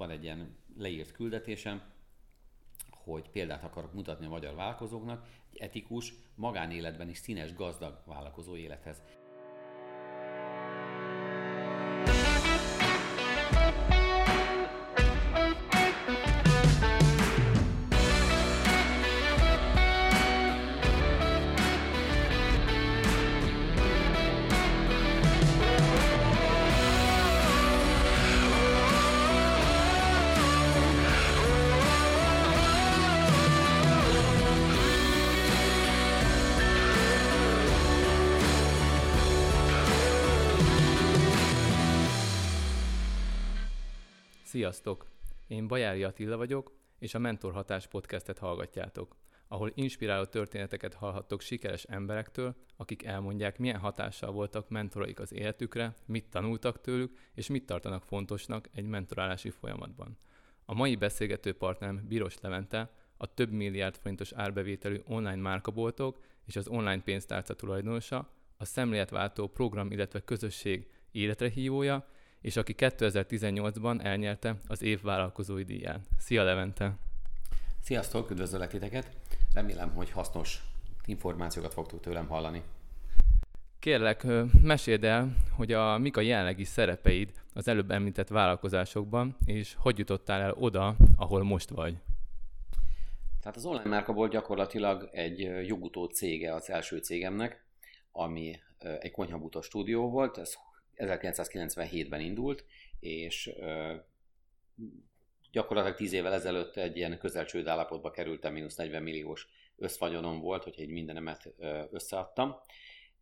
van egy ilyen leírt küldetésem, hogy példát akarok mutatni a magyar vállalkozóknak, egy etikus, magánéletben is színes, gazdag vállalkozó élethez. Sziasztok! Én Bajári Attila vagyok, és a Mentor Hatás podcastet hallgatjátok, ahol inspiráló történeteket hallhattok sikeres emberektől, akik elmondják, milyen hatással voltak mentoraik az életükre, mit tanultak tőlük, és mit tartanak fontosnak egy mentorálási folyamatban. A mai beszélgető partnerem Biros Levente, a több milliárd forintos árbevételű online márkaboltok és az online pénztárca tulajdonosa, a szemléletváltó program, illetve közösség életre hívója, és aki 2018-ban elnyerte az év vállalkozói díját. Szia Levente! Sziasztok, üdvözöllek titeket! Remélem, hogy hasznos információkat fogtok tőlem hallani. Kérlek, meséld el, hogy a, mik a jelenlegi szerepeid az előbb említett vállalkozásokban, és hogy jutottál el oda, ahol most vagy? Tehát az online márkaból gyakorlatilag egy jogutó cége az első cégemnek, ami egy konyhabútos stúdió volt, ez 1997-ben indult, és gyakorlatilag 10 évvel ezelőtt egy ilyen közelcsőd állapotba kerültem, mínusz 40 milliós összvagyonom volt, hogy egy mindenemet összeadtam,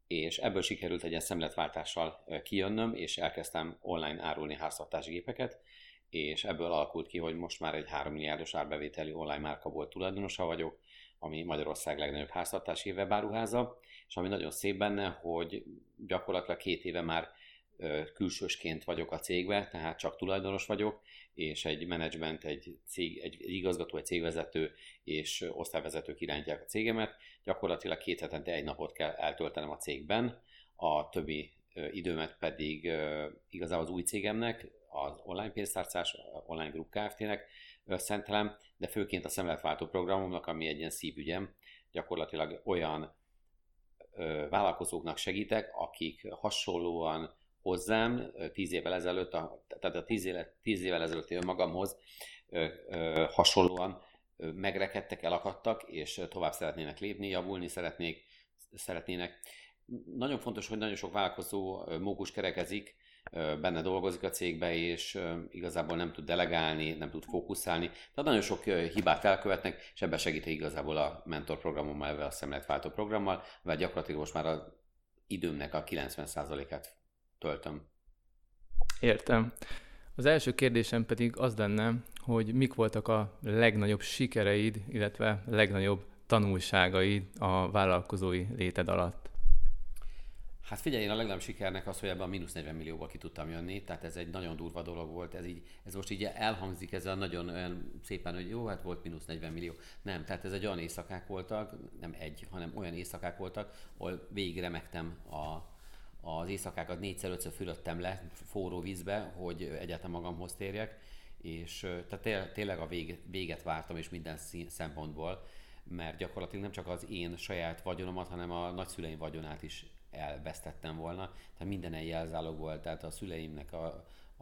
és ebből sikerült egy ilyen szemletváltással kijönnöm, és elkezdtem online árulni háztartásgépeket, és ebből alakult ki, hogy most már egy 3 milliárdos árbevételi online márka volt tulajdonosa vagyok, ami Magyarország legnagyobb háztartási webáruháza, és ami nagyon szép benne, hogy gyakorlatilag két éve már külsősként vagyok a cégbe, tehát csak tulajdonos vagyok, és egy menedzsment, egy, cég, egy, igazgató, egy cégvezető és osztályvezetők irányítják a cégemet. Gyakorlatilag két hetente egy napot kell eltöltenem a cégben, a többi időmet pedig igazából az új cégemnek, az online pénztárcás, online group Kft-nek szentelem, de főként a szemletváltó programomnak, ami egy ilyen szívügyem, gyakorlatilag olyan vállalkozóknak segítek, akik hasonlóan hozzám tíz évvel ezelőtt, a, tehát a tíz, éve, tíz évvel ezelőtt én magamhoz ö, ö, hasonlóan ö, megrekedtek, elakadtak, és tovább szeretnének lépni, javulni szeretnék, szeretnének. Nagyon fontos, hogy nagyon sok vállalkozó mókus kerekezik, benne dolgozik a cégbe, és igazából nem tud delegálni, nem tud fókuszálni. Tehát nagyon sok hibát elkövetnek, és ebben segíti igazából a mentor programommal, a szemletváltó programmal, mert gyakorlatilag most már az időmnek a 90%-át töltöm. Értem. Az első kérdésem pedig az lenne, hogy mik voltak a legnagyobb sikereid, illetve legnagyobb tanulságaid a vállalkozói léted alatt? Hát figyelj, én a legnagyobb sikernek az, hogy ebben a mínusz 40 millióból ki tudtam jönni, tehát ez egy nagyon durva dolog volt, ez, így, ez most így elhangzik ez a nagyon olyan szépen, hogy jó, hát volt mínusz 40 millió. Nem, tehát ez egy olyan éjszakák voltak, nem egy, hanem olyan éjszakák voltak, ahol végig remektem a, az éjszakákat négyszer-ötször fülöttem le forró vízbe, hogy egyáltalán magamhoz térjek, és tehát tényleg a véget vártam, és minden szempontból, mert gyakorlatilag nem csak az én saját vagyonomat, hanem a nagyszüleim vagyonát is elvesztettem volna. Tehát minden egy jelzálog volt, tehát a szüleimnek, a,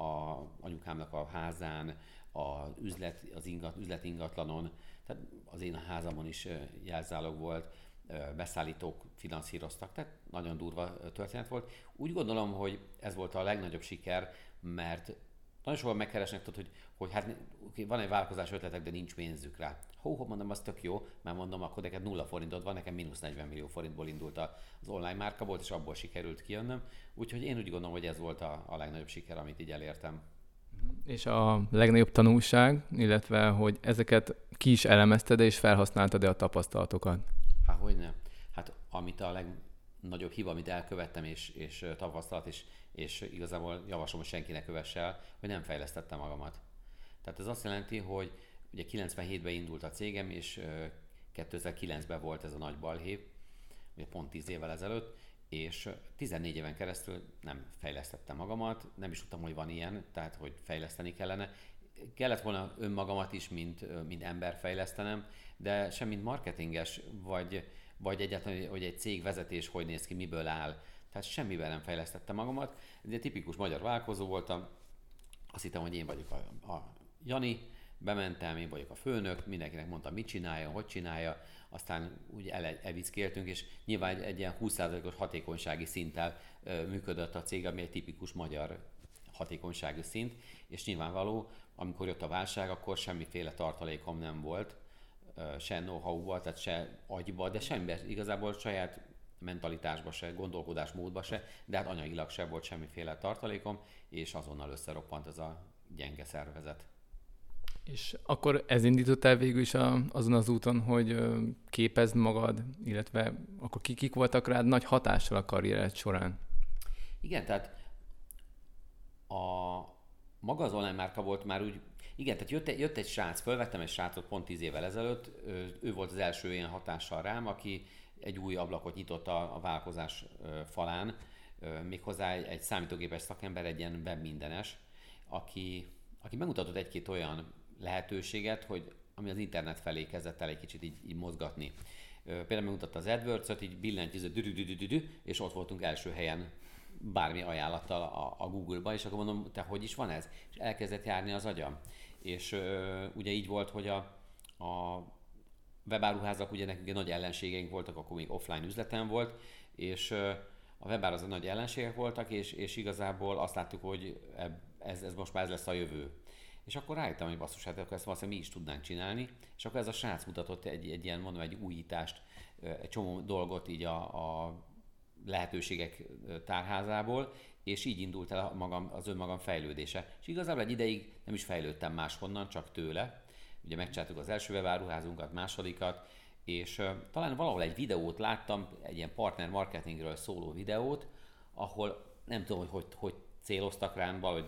a anyukámnak a házán, az üzlet, az ingat, üzlet ingatlanon, tehát az én házamon is jelzálog volt beszállítók finanszíroztak, tehát nagyon durva történet volt. Úgy gondolom, hogy ez volt a legnagyobb siker, mert nagyon sokan megkeresnek, tudod, hogy, hogy hát van egy vállalkozás ötletek, de nincs pénzük rá. Hó, ho, mondom, az tök jó, mert mondom, akkor neked nulla forintod van, nekem mínusz 40 millió forintból indult az online márka volt, és abból sikerült kijönnöm. Úgyhogy én úgy gondolom, hogy ez volt a, a legnagyobb siker, amit így elértem. És a legnagyobb tanulság, illetve hogy ezeket ki is elemezted és felhasználtad-e a tapasztalatokat? Hogy nem? Hát amit a legnagyobb hiba, amit elkövettem, és, és tapasztalat, és, és igazából javaslom, hogy senki ne kövesse el, hogy nem fejlesztettem magamat. Tehát ez azt jelenti, hogy ugye 97-ben indult a cégem, és 2009-ben volt ez a nagy balhé, ugye pont 10 évvel ezelőtt, és 14 éven keresztül nem fejlesztettem magamat, nem is tudtam, hogy van ilyen, tehát hogy fejleszteni kellene. Kellett volna önmagamat is, mint, mint ember fejlesztenem, de sem mint marketinges, vagy, vagy egyáltalán, hogy egy cég vezetés hogy néz ki, miből áll. Tehát semmivel nem fejlesztettem magamat. Ez egy tipikus magyar vállalkozó voltam. Azt hittem, hogy én vagyok a, a Jani, bementem, én vagyok a főnök, mindenkinek mondtam, mit csináljon, hogy csinálja, aztán úgy el, elvickéltünk, és nyilván egy, egy ilyen 20%-os hatékonysági szinttel ö, működött a cég, ami egy tipikus magyar hatékonyságú szint, és nyilvánvaló, amikor jött a válság, akkor semmiféle tartalékom nem volt, se know-how-val, tehát se agyba, de semmiben, igazából saját mentalitásba se, gondolkodásmódba se, de hát anyagilag se volt semmiféle tartalékom, és azonnal összeroppant ez a gyenge szervezet. És akkor ez indított el végül is a, azon az úton, hogy képezd magad, illetve akkor kik, kik voltak rád nagy hatással a karriered során? Igen, tehát a maga az online márka volt már úgy, igen, tehát jött jött egy srác, fölvettem egy srácot pont tíz évvel ezelőtt, ő, volt az első ilyen hatással rám, aki egy új ablakot nyitott a, a vállalkozás falán, méghozzá egy, egy számítógépes szakember, egy ilyen web mindenes, aki, aki megmutatott egy-két olyan lehetőséget, hogy ami az internet felé kezdett el egy kicsit így, így mozgatni. Például megmutatta az AdWords-ot, így billentyűző, és ott voltunk első helyen bármi ajánlattal a, a Google-ba, és akkor mondom, te hogy is van ez? És elkezdett járni az agyam. És ö, ugye így volt, hogy a, a webáruházak, ugye nekünk nagy ellenségeink voltak, akkor még offline üzletem volt, és ö, a webáruházak nagy ellenségek voltak, és, és igazából azt láttuk, hogy ez, ez most már ez lesz a jövő. És akkor rájöttem, hogy basszus, hát akkor ezt valószínűleg mi is tudnánk csinálni, és akkor ez a srác mutatott egy, egy ilyen, mondom, egy újítást, egy csomó dolgot így a, a lehetőségek tárházából, és így indult el magam, az önmagam fejlődése. És igazából egy ideig nem is fejlődtem máshonnan, csak tőle. Ugye megcsináltuk az első webáruházunkat, másodikat, és talán valahol egy videót láttam, egy ilyen partner marketingről szóló videót, ahol nem tudom, hogy hogy, hogy céloztak rám, vagy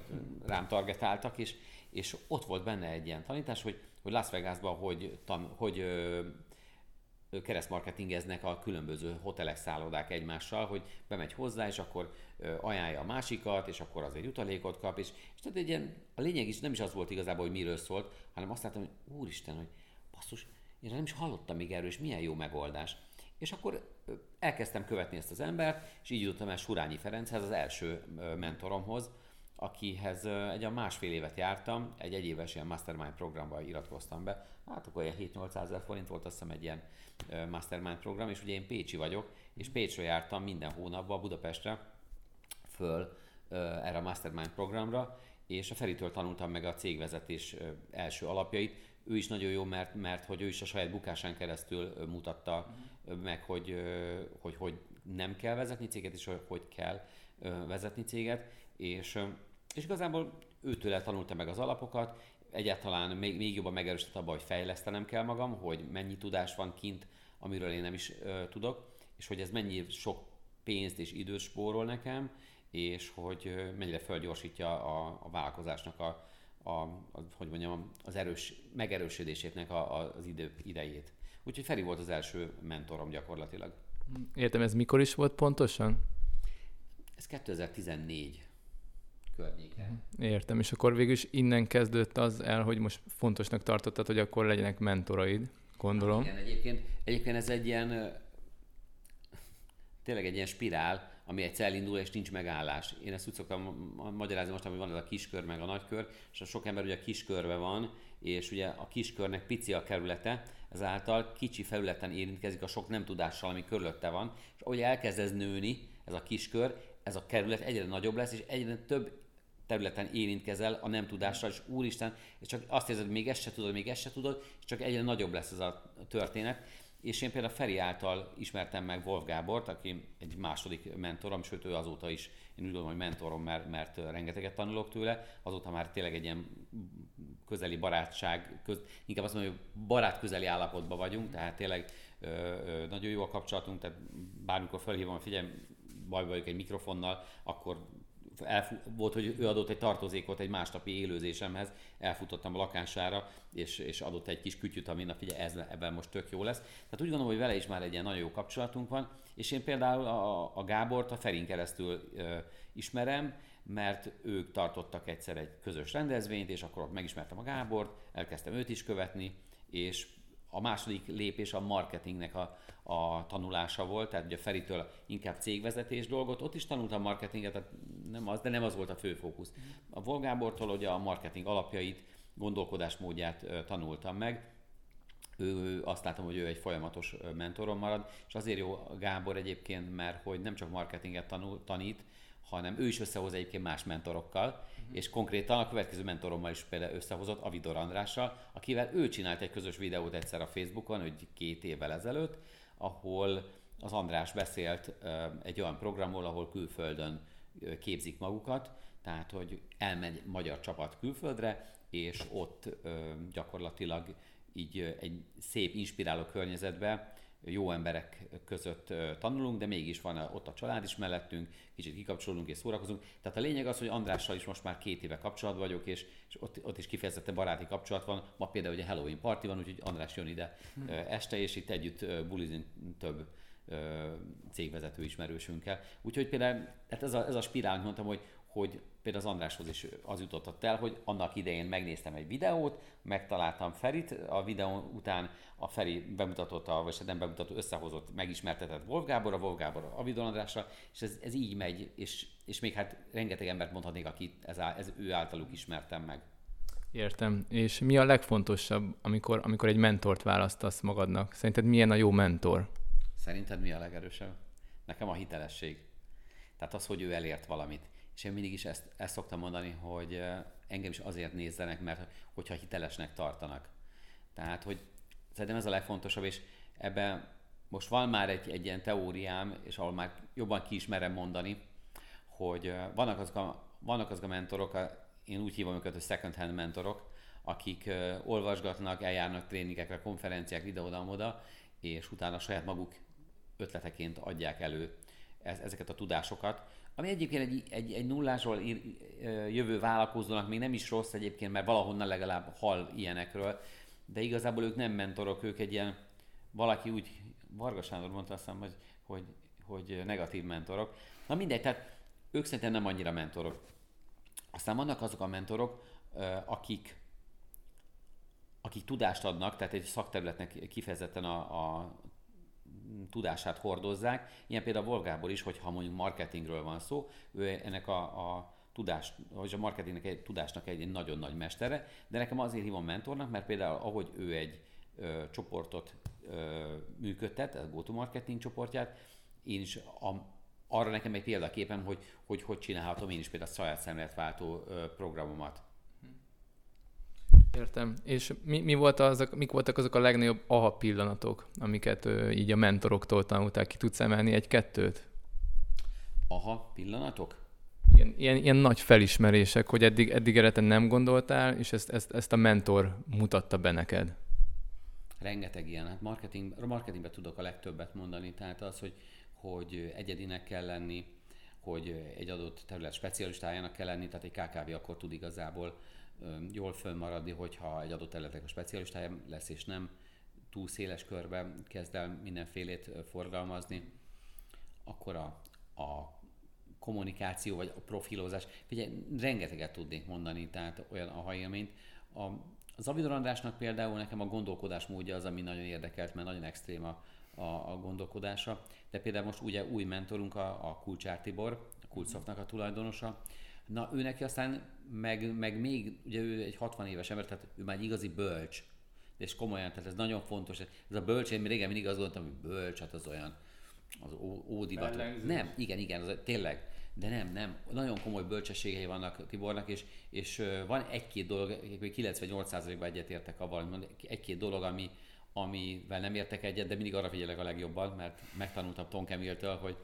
rám targetáltak, és, és ott volt benne egy ilyen tanítás, hogy, hogy Las Vegasban hogy, tan, hogy keresztmarketingeznek a különböző hotelek, szállodák egymással, hogy bemegy hozzá, és akkor ajánlja a másikat, és akkor azért jutalékot kap, és, és tehát egy ilyen, a lényeg is nem is az volt igazából, hogy miről szólt, hanem azt láttam, hogy úristen, hogy basszus, én nem is hallottam még erről, és milyen jó megoldás. És akkor elkezdtem követni ezt az embert, és így jutottam el Surányi Ferenchez, az első mentoromhoz, akihez egy a másfél évet jártam, egy egyéves ilyen mastermind programba iratkoztam be, hát akkor ilyen 7-800 ezer forint volt azt hiszem egy ilyen mastermind program, és ugye én Pécsi vagyok, és Pécsről jártam minden hónapban Budapestre föl erre a mastermind programra, és a Feritől tanultam meg a cégvezetés első alapjait. Ő is nagyon jó, mert, mert hogy ő is a saját bukásán keresztül mutatta mm. meg, hogy, hogy hogy nem kell vezetni céget, és hogy hogy kell vezetni céget, és, és igazából őtől tanultam meg az alapokat, egyáltalán még, még jobban megerősített abban, hogy fejlesztenem kell magam, hogy mennyi tudás van kint, amiről én nem is ö, tudok, és hogy ez mennyi sok pénzt és időt spórol nekem, és hogy mennyire felgyorsítja a, a vállalkozásnak a, a, a, hogy mondjam, az erős, megerősödésének a, a, az idő, idejét. Úgyhogy Feri volt az első mentorom gyakorlatilag. Értem, ez mikor is volt pontosan? Ez 2014 környéke. Értem, és akkor végül is innen kezdődött az el, hogy most fontosnak tartottad, hogy akkor legyenek mentoraid, gondolom. Igen, egyébként, egyébként ez egy ilyen, tényleg egy ilyen spirál, ami egyszer elindul, és nincs megállás. Én ezt úgy szoktam magyarázni most, hogy van ez a kiskör, meg a nagykör, és a sok ember ugye a kiskörbe van, és ugye a kiskörnek pici a kerülete, ezáltal kicsi felületen érintkezik a sok nem tudással, ami körülötte van, és ahogy elkezd ez nőni, ez a kiskör, ez a kerület egyre nagyobb lesz, és egyre több területen érintkezel a nem tudással, és úristen, és csak azt érzed, hogy még ezt se tudod, még ezt se tudod, és csak egyre nagyobb lesz ez a történet. És én például Feri által ismertem meg Wolf Gábort, aki egy második mentorom, sőt ő azóta is, én úgy gondolom, hogy mentorom, mert, mert rengeteget tanulok tőle, azóta már tényleg egy ilyen közeli barátság, köz, inkább azt mondom, hogy barát közeli állapotban vagyunk, tehát tényleg ö, ö, nagyon jó a kapcsolatunk, tehát bármikor felhívom, figyelj, baj vagyok egy mikrofonnal, akkor elfu- volt, hogy ő adott egy tartozékot egy másnapi élőzésemhez, elfutottam a lakására, és, és adott egy kis kütyüt, ami na figyelj, ez, ebben most tök jó lesz. Tehát úgy gondolom, hogy vele is már egy ilyen nagyon jó kapcsolatunk van, és én például a, a Gábort a Ferin keresztül ö, ismerem, mert ők tartottak egyszer egy közös rendezvényt, és akkor megismertem a Gábort, elkezdtem őt is követni, és a második lépés a marketingnek a, a tanulása volt, tehát ugye Feritől inkább cégvezetés dolgot, ott is tanultam marketinget, tehát nem az, de nem az volt a fő fókusz. A Volgábortól ugye a marketing alapjait, gondolkodásmódját tanultam meg, ő, azt látom, hogy ő egy folyamatos mentorom marad, és azért jó Gábor egyébként, mert hogy nem csak marketinget tanul, tanít, hanem ő is összehoz egyébként más mentorokkal, uh-huh. és konkrétan a következő mentorommal is például összehozott, Avidor Andrással, akivel ő csinált egy közös videót egyszer a Facebookon, hogy két évvel ezelőtt, ahol az András beszélt egy olyan programról, ahol külföldön képzik magukat, tehát hogy elmegy magyar csapat külföldre, és ott gyakorlatilag így egy szép, inspiráló környezetbe jó emberek között tanulunk, de mégis van ott a család is mellettünk, kicsit kikapcsolunk és szórakozunk. Tehát a lényeg az, hogy Andrással is most már két éve kapcsolatban vagyok, és, és ott, ott is kifejezetten baráti kapcsolat van. Ma például ugye Halloween party van, úgyhogy András jön ide hmm. este, és itt együtt bulizunk több cégvezető ismerősünkkel. Úgyhogy például hát ez, a, ez a spirál, mondtam, hogy, hogy például az Andráshoz is az jutott el, hogy annak idején megnéztem egy videót, megtaláltam Ferit, a videó után a Feri bemutatott, a, vagy nem bemutatott, összehozott, megismertetett Wolf Gábor, a Wolf Gábor a Avidon Andrásra, és ez, ez így megy, és, és még hát rengeteg embert mondhatnék, akit ez, ez ő általuk ismertem meg. Értem. És mi a legfontosabb, amikor, amikor egy mentort választasz magadnak? Szerinted milyen a jó mentor? Szerinted mi a legerősebb? Nekem a hitelesség. Tehát az, hogy ő elért valamit. És én mindig is ezt, ezt szoktam mondani, hogy engem is azért nézzenek, mert hogyha hitelesnek tartanak. Tehát, hogy szerintem ez a legfontosabb, és ebben most van már egy, egy ilyen teóriám, és ahol már jobban ki is merem mondani, hogy vannak azok a, vannak azok a mentorok, én úgy hívom őket, hogy second hand mentorok, akik olvasgatnak, eljárnak tréningekre, konferenciák, ide-oda-oda, és utána saját maguk ötleteként adják elő ezeket a tudásokat, ami egyébként egy, egy, egy nullásról ír, jövő vállalkozónak még nem is rossz egyébként, mert valahonnan legalább hall ilyenekről, de igazából ők nem mentorok, ők egy ilyen, valaki úgy, Varga Sándor mondta azt hogy, hogy, hogy negatív mentorok. Na mindegy, tehát ők szerintem nem annyira mentorok. Aztán vannak azok a mentorok, akik, akik tudást adnak, tehát egy szakterületnek kifejezetten a, a tudását hordozzák. Ilyen például Volgából is, hogyha mondjuk marketingről van szó, ő ennek a, a tudás, vagy a marketingnek egy tudásnak egy nagyon nagy mestere, de nekem azért hívom mentornak, mert például ahogy ő egy ö, csoportot ö, működtet, a go-to-marketing csoportját, én is a, arra nekem egy példaképem, hogy, hogy hogy csinálhatom én is például a saját szemléletváltó programomat. Értem. És mi, mi volt azok, mik voltak azok a legnagyobb aha pillanatok, amiket ö, így a mentoroktól tanulták? Ki tudsz emelni egy-kettőt? Aha pillanatok? Ilyen, ilyen, ilyen nagy felismerések, hogy eddig, eddig erre te nem gondoltál, és ezt, ezt, ezt a mentor mutatta be neked. Rengeteg ilyen. Hát marketing, marketingben tudok a legtöbbet mondani, tehát az, hogy, hogy egyedinek kell lenni, hogy egy adott terület specialistájának kell lenni, tehát egy KKV akkor tud igazából jól fönnmaradni, hogyha egy adott területek a specialistája lesz, és nem túl széles körben kezd el mindenfélét forgalmazni, akkor a, a kommunikáció vagy a profilozás, figyelj, rengeteget tudnék mondani, tehát olyan a élményt. A, az Avidor Andrásnak például nekem a gondolkodás módja az, ami nagyon érdekelt, mert nagyon extrém a, a, a gondolkodása. De például most ugye új mentorunk a, a Kulcsár Tibor, a Kulcszoftnak a tulajdonosa, Na, ő neki aztán meg, meg még, ugye ő egy 60 éves ember, tehát ő már egy igazi bölcs, és komolyan, tehát ez nagyon fontos. Ez a bölcs, én régen mindig azt gondoltam, hogy bölcs, hát az olyan, az ódivat. Nem, igen, igen, az, tényleg. De nem, nem. Nagyon komoly bölcsességei vannak Tibornak, és, és van egy-két dolog, 98%-ban egyetértek avval, egy-két dolog, ami, amivel nem értek egyet, de mindig arra figyelek a legjobban, mert megtanultam Tonkemiltől, hogy,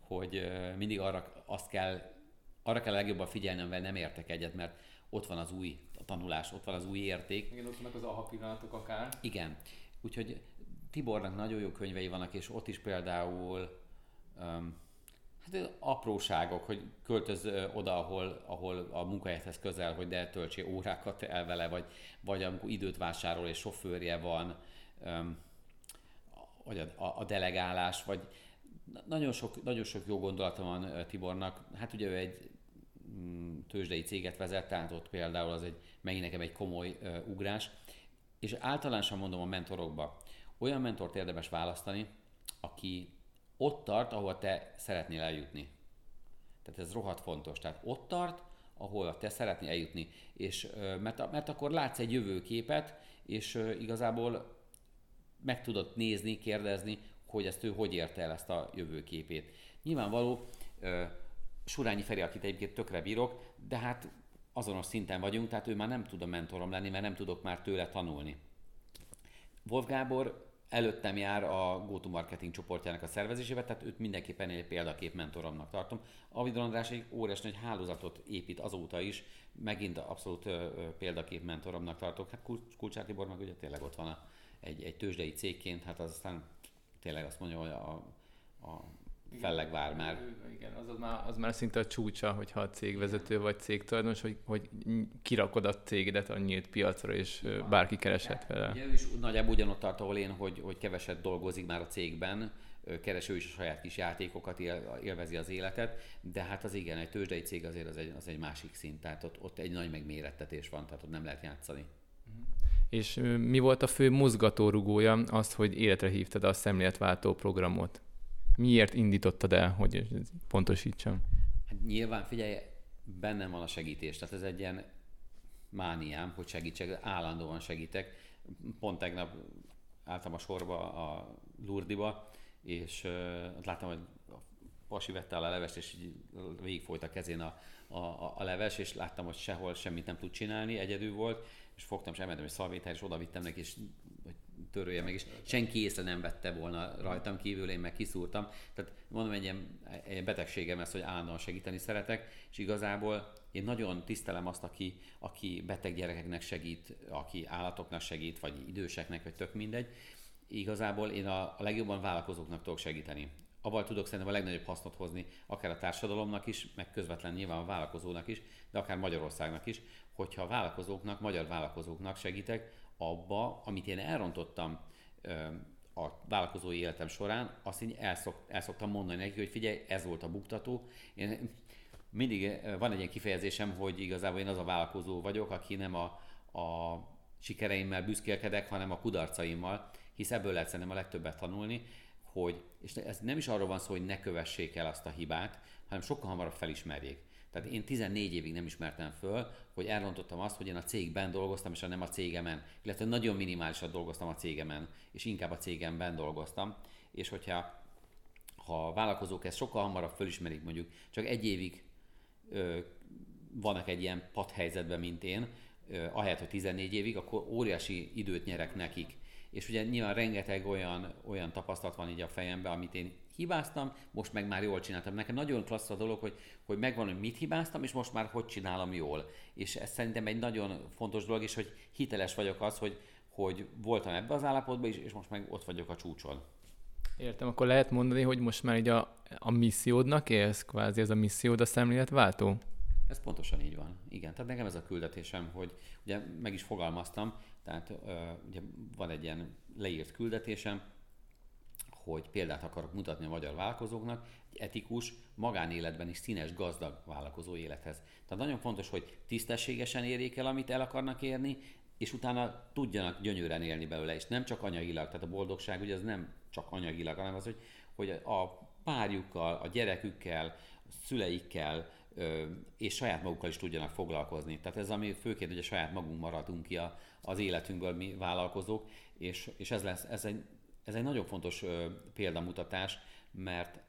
hogy mindig arra azt kell arra kell legjobban figyelni, amivel nem értek egyet, mert ott van az új a tanulás, ott van az új érték. Igen, ott vannak az aha pillanatok akár. Igen. Úgyhogy Tibornak nagyon jó könyvei vannak, és ott is például um, Hát apróságok, hogy költöz oda, ahol, ahol a munkahelyhez közel, hogy de töltsél órákat el vele, vagy, vagy amikor időt vásárol és sofőrje van, vagy a, a, a delegálás, vagy nagyon sok, nagyon sok jó gondolata van Tibornak. Hát ugye ő egy tőzsdei céget vezet, tehát ott például az egy, megint nekem egy komoly uh, ugrás. És általánosan mondom a mentorokba, olyan mentort érdemes választani, aki ott tart, ahol te szeretnél eljutni. Tehát ez rohadt fontos. Tehát ott tart, ahol te szeretnél eljutni. És, mert, mert akkor látsz egy jövőképet, és igazából meg tudod nézni, kérdezni, hogy ezt ő hogy érte el ezt a jövőképét. Nyilvánvaló, Surányi Feri, akit egyébként tökre bírok, de hát azonos szinten vagyunk, tehát ő már nem tud a mentorom lenni, mert nem tudok már tőle tanulni. Wolf Gábor előttem jár a GoToMarketing csoportjának a szervezésébe, tehát őt mindenképpen egy példakép mentoromnak tartom. Avidon András egy óriás nagy hálózatot épít azóta is, megint abszolút példakép mentoromnak tartok. Hát Kulcsár Tibor meg ugye tényleg ott van a, egy, egy tőzsdei cégként, hát az aztán tényleg azt mondja, hogy a, a felleg vár már. Igen, az, az, már, az már szinte a csúcsa, hogyha a cégvezető vagy cégtulajdonos, hogy, hogy kirakod a cégedet a nyílt piacra, és ja. bárki kereshet vele. Ugye ő is nagyjából ugyanott tart, ahol én, hogy, hogy keveset dolgozik már a cégben, kereső is a saját kis játékokat, élvezi az életet, de hát az igen, egy tőzsdei cég azért az egy, az egy másik szint, tehát ott, ott egy nagy megmérettetés van, tehát ott nem lehet játszani. És mi volt a fő mozgatórugója azt, hogy életre hívtad a szemléletváltó programot? Miért indítottad el, hogy pontosítsam? Hát nyilván, figyelj, bennem van a segítés, tehát ez egy ilyen mániám, hogy segítsek, állandóan segítek. Pont tegnap álltam a sorba a Lurdiba, és uh, láttam, hogy a pasi vette el a levest, és így végigfolyt a kezén a, a, a leves, és láttam, hogy sehol semmit nem tud csinálni, egyedül volt, és fogtam, és elmentem egy szalvétel, és oda neki, és törölje meg, és senki észre nem vette volna rajtam kívül, én meg kiszúrtam. Tehát mondom, egy ilyen, egy betegségem ez, hogy állandóan segíteni szeretek, és igazából én nagyon tisztelem azt, aki, aki beteg gyerekeknek segít, aki állatoknak segít, vagy időseknek, vagy tök mindegy. Igazából én a, a legjobban vállalkozóknak tudok segíteni. Avval tudok szerintem a legnagyobb hasznot hozni, akár a társadalomnak is, meg közvetlen nyilván a vállalkozónak is, de akár Magyarországnak is, hogyha a vállalkozóknak, magyar vállalkozóknak segítek, abba, amit én elrontottam a vállalkozói életem során, azt így elszok, elszoktam mondani neki, hogy figyelj, ez volt a buktató. Én mindig van egy ilyen kifejezésem, hogy igazából én az a vállalkozó vagyok, aki nem a, a sikereimmel büszkélkedek, hanem a kudarcaimmal, hisz ebből lehet szerintem a legtöbbet tanulni, hogy, és ez nem is arról van szó, hogy ne kövessék el azt a hibát, hanem sokkal hamarabb felismerjék. Tehát én 14 évig nem ismertem föl, hogy elrontottam azt, hogy én a cégben dolgoztam, és nem a cégemen. Illetve nagyon minimálisan dolgoztam a cégemen, és inkább a cégemben dolgoztam. És hogyha ha a vállalkozók ezt sokkal hamarabb fölismerik, mondjuk csak egy évig ö, vannak egy ilyen padhelyzetben, mint én, ö, ahelyett, hogy 14 évig, akkor óriási időt nyerek nekik. És ugye nyilván rengeteg olyan, olyan tapasztalat van így a fejemben, amit én hibáztam, most meg már jól csináltam. Nekem nagyon klassz a dolog, hogy, hogy megvan, hogy mit hibáztam, és most már hogy csinálom jól. És ez szerintem egy nagyon fontos dolog, és hogy hiteles vagyok az, hogy, hogy voltam ebbe az állapotban is, és most meg ott vagyok a csúcson. Értem, akkor lehet mondani, hogy most már így a, a missziódnak élsz, kvázi ez a missziód a szemléletváltó? Ez pontosan így van. Igen, tehát nekem ez a küldetésem, hogy ugye meg is fogalmaztam, tehát ugye van egy ilyen leírt küldetésem, hogy példát akarok mutatni a magyar vállalkozóknak, egy etikus, magánéletben is színes, gazdag vállalkozó élethez. Tehát nagyon fontos, hogy tisztességesen érjék el, amit el akarnak érni, és utána tudjanak gyönyörűen élni belőle, és nem csak anyagilag, tehát a boldogság ugye az nem csak anyagilag, hanem az, hogy, hogy a párjukkal, a gyerekükkel, a szüleikkel, és saját magukkal is tudjanak foglalkozni. Tehát ez ami főként, hogy a saját magunk maradunk ki a, az életünkből mi vállalkozók, és, és ez, lesz, ez, egy, ez egy nagyon fontos példamutatás, mert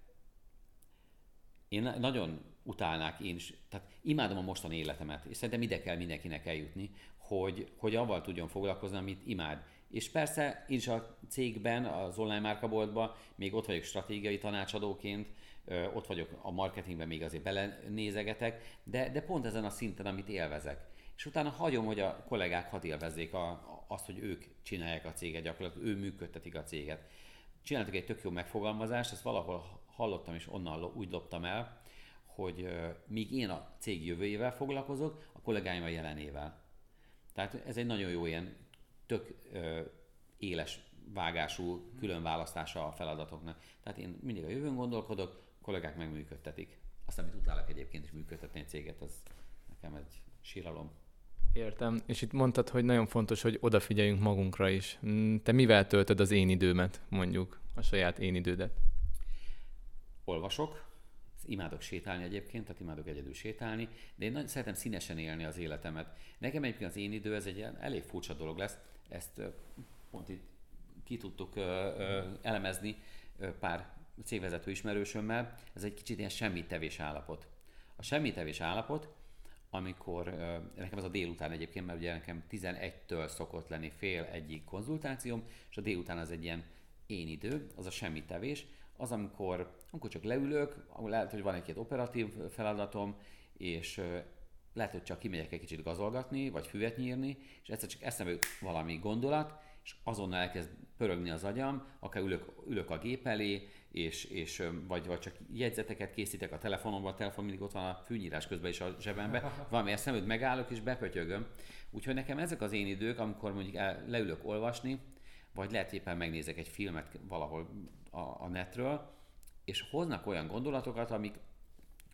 én nagyon utálnák én is, tehát imádom a mostani életemet, és szerintem ide kell mindenkinek eljutni, hogy, hogy avval tudjon foglalkozni, amit imád. És persze én is a cégben, az online márkaboltban még ott vagyok stratégiai tanácsadóként, ott vagyok a marketingben még azért belenézegetek, de, de pont ezen a szinten, amit élvezek. És utána hagyom, hogy a kollégák hadd élvezzék a, azt, hogy ők csinálják a céget, gyakorlatilag ő működtetik a céget. Csináltak egy tök jó megfogalmazást, ezt valahol hallottam, és onnan úgy loptam el, hogy míg én a cég jövőjével foglalkozok, a kollégáim a jelenével. Tehát ez egy nagyon jó ilyen tök ö, éles vágású különválasztása a feladatoknak. Tehát én mindig a jövőn gondolkodok, kollégák megműködtetik. Azt, amit utálok egyébként is működtetni egy céget, az nekem egy síralom. Értem. És itt mondtad, hogy nagyon fontos, hogy odafigyeljünk magunkra is. Mm, te mivel töltöd az én időmet, mondjuk, a saját én idődet? Olvasok, imádok sétálni egyébként, tehát imádok egyedül sétálni, de én nagyon szeretem színesen élni az életemet. Nekem egyébként az én idő, ez egy ilyen elég furcsa dolog lesz, ezt pont itt ki tudtuk elemezni pár cégvezető ismerősömmel, ez egy kicsit ilyen semmittevés állapot. A semmittevés állapot, amikor nekem ez a délután egyébként, mert ugye nekem 11-től szokott lenni fél egyik konzultációm, és a délután az egy ilyen én idő, az a semmittevés, az, amikor, amikor csak leülök, lehet, hogy van egy-két operatív feladatom, és lehet, hogy csak kimegyek egy kicsit gazolgatni, vagy füvet nyírni, és egyszer csak eszembe valami gondolat, és azonnal elkezd pörögni az agyam, akár ülök, ülök a gép elé, és, és vagy, vagy csak jegyzeteket készítek a telefonomban, a telefon mindig ott van a fűnyírás közben is a zsebembe, valami eszembe, hogy megállok és bepötyögöm. Úgyhogy nekem ezek az én idők, amikor mondjuk el, leülök olvasni, vagy lehet éppen megnézek egy filmet valahol a, a netről, és hoznak olyan gondolatokat, amik,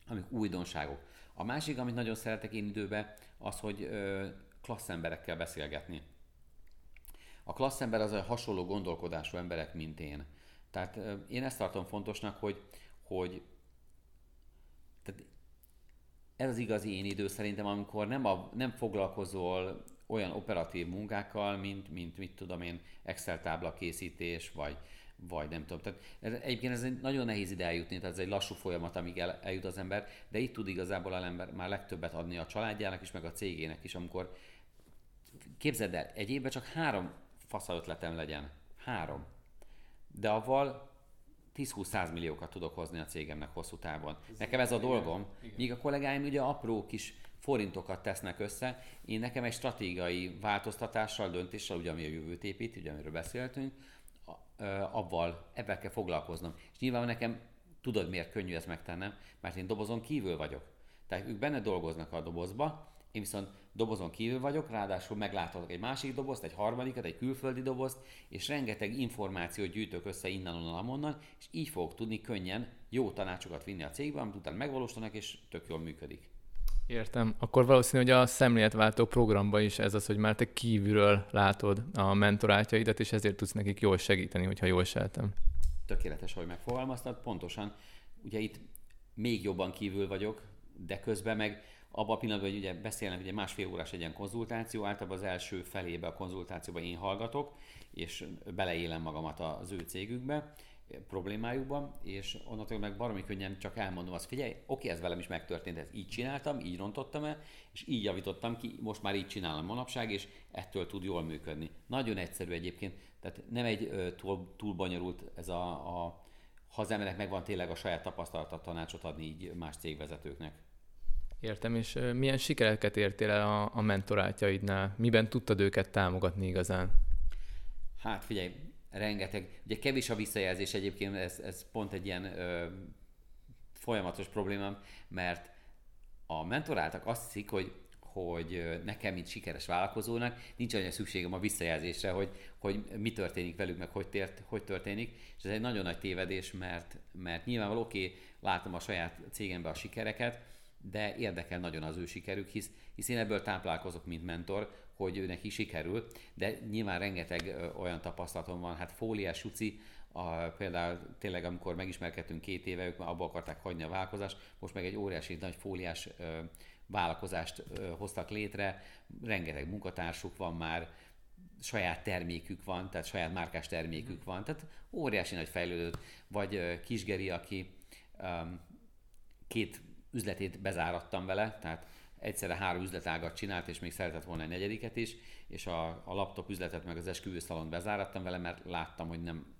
amik újdonságok. A másik, amit nagyon szeretek én időben, az, hogy ö, klassz emberekkel beszélgetni. A klassz ember az a hasonló gondolkodású emberek, mint én. Tehát én ezt tartom fontosnak, hogy, hogy tehát ez az igazi én idő szerintem, amikor nem, a, nem foglalkozol olyan operatív munkákkal, mint, mint mit tudom én, Excel tábla készítés, vagy, vagy nem tudom. Tehát ez, egyébként ez egy nagyon nehéz ide eljutni, tehát ez egy lassú folyamat, amíg el, eljut az ember, de itt tud igazából az ember már legtöbbet adni a családjának is, meg a cégének is, amikor képzeld el, egy évben csak három fasza ötletem legyen. Három. De avval 10-20-100 milliókat tudok hozni a cégemnek hosszú távon. Ez nekem ez a dolgom, igen. míg a kollégáim ugye apró kis forintokat tesznek össze. Én nekem egy stratégiai változtatással, döntéssel, ugye ami a jövőt épít, ugye amiről beszéltünk, avval, ebben kell foglalkoznom. És nyilván nekem tudod, miért könnyű ezt megtennem, mert én dobozon kívül vagyok. Tehát ők benne dolgoznak a dobozba, én viszont dobozon kívül vagyok, ráadásul meglátok egy másik dobozt, egy harmadikat, egy külföldi dobozt, és rengeteg információt gyűjtök össze innen, onnan, amonnan, és így fogok tudni könnyen jó tanácsokat vinni a cégbe, amit utána megvalósítanak, és tök jól működik. Értem. Akkor valószínű, hogy a szemléletváltó programban is ez az, hogy már te kívülről látod a mentorátjaidat, és ezért tudsz nekik jól segíteni, hogyha jól sejtem. Tökéletes, hogy megfogalmaztad. Pontosan. Ugye itt még jobban kívül vagyok, de közben meg abban a pillanatban, hogy ugye beszélnek, ugye másfél órás egy ilyen konzultáció, általában az első felébe a konzultációban én hallgatok, és beleélem magamat az ő cégükbe, problémájukban, és onnantól meg baromi könnyen csak elmondom azt, figyelj, oké, ez velem is megtörtént, ez így csináltam, így rontottam el, és így javítottam ki, most már így csinálom manapság, és ettől tud jól működni. Nagyon egyszerű egyébként, tehát nem egy túl, túl bonyolult ez a, a ha az emberek megvan tényleg a saját tapasztalata tanácsot adni így más cégvezetőknek. Értem, és milyen sikereket értél el a, a mentorátjaidnál? Miben tudtad őket támogatni igazán? Hát figyelj, rengeteg, ugye kevés a visszajelzés egyébként, ez, ez pont egy ilyen ö, folyamatos problémám, mert a mentoráltak azt hiszik, hogy hogy nekem, mint sikeres vállalkozónak nincs olyan szükségem a visszajelzésre, hogy, hogy mi történik velük, meg hogy, tért, hogy történik. És ez egy nagyon nagy tévedés, mert, mert nyilvánvaló, oké, okay, látom a saját cégemben a sikereket, de érdekel nagyon az ő sikerük, hisz, hisz én ebből táplálkozok, mint mentor, hogy ő neki sikerül, de nyilván rengeteg olyan tapasztalatom van, hát fóliás suci, a, például tényleg, amikor megismerkedtünk két éve, ők már abba akarták hagyni a vállalkozást, most meg egy óriási nagy fóliás ö, vállalkozást ö, hoztak létre, rengeteg munkatársuk van már, saját termékük van, tehát saját márkás termékük van, tehát óriási nagy fejlődött, vagy ö, Kisgeri, aki ö, két üzletét bezárattam vele, tehát egyszerre három üzletágat csinált, és még szeretett volna egy negyediket is, és a, a laptop üzletet meg az esküvőszalon bezárattam vele, mert láttam, hogy nem,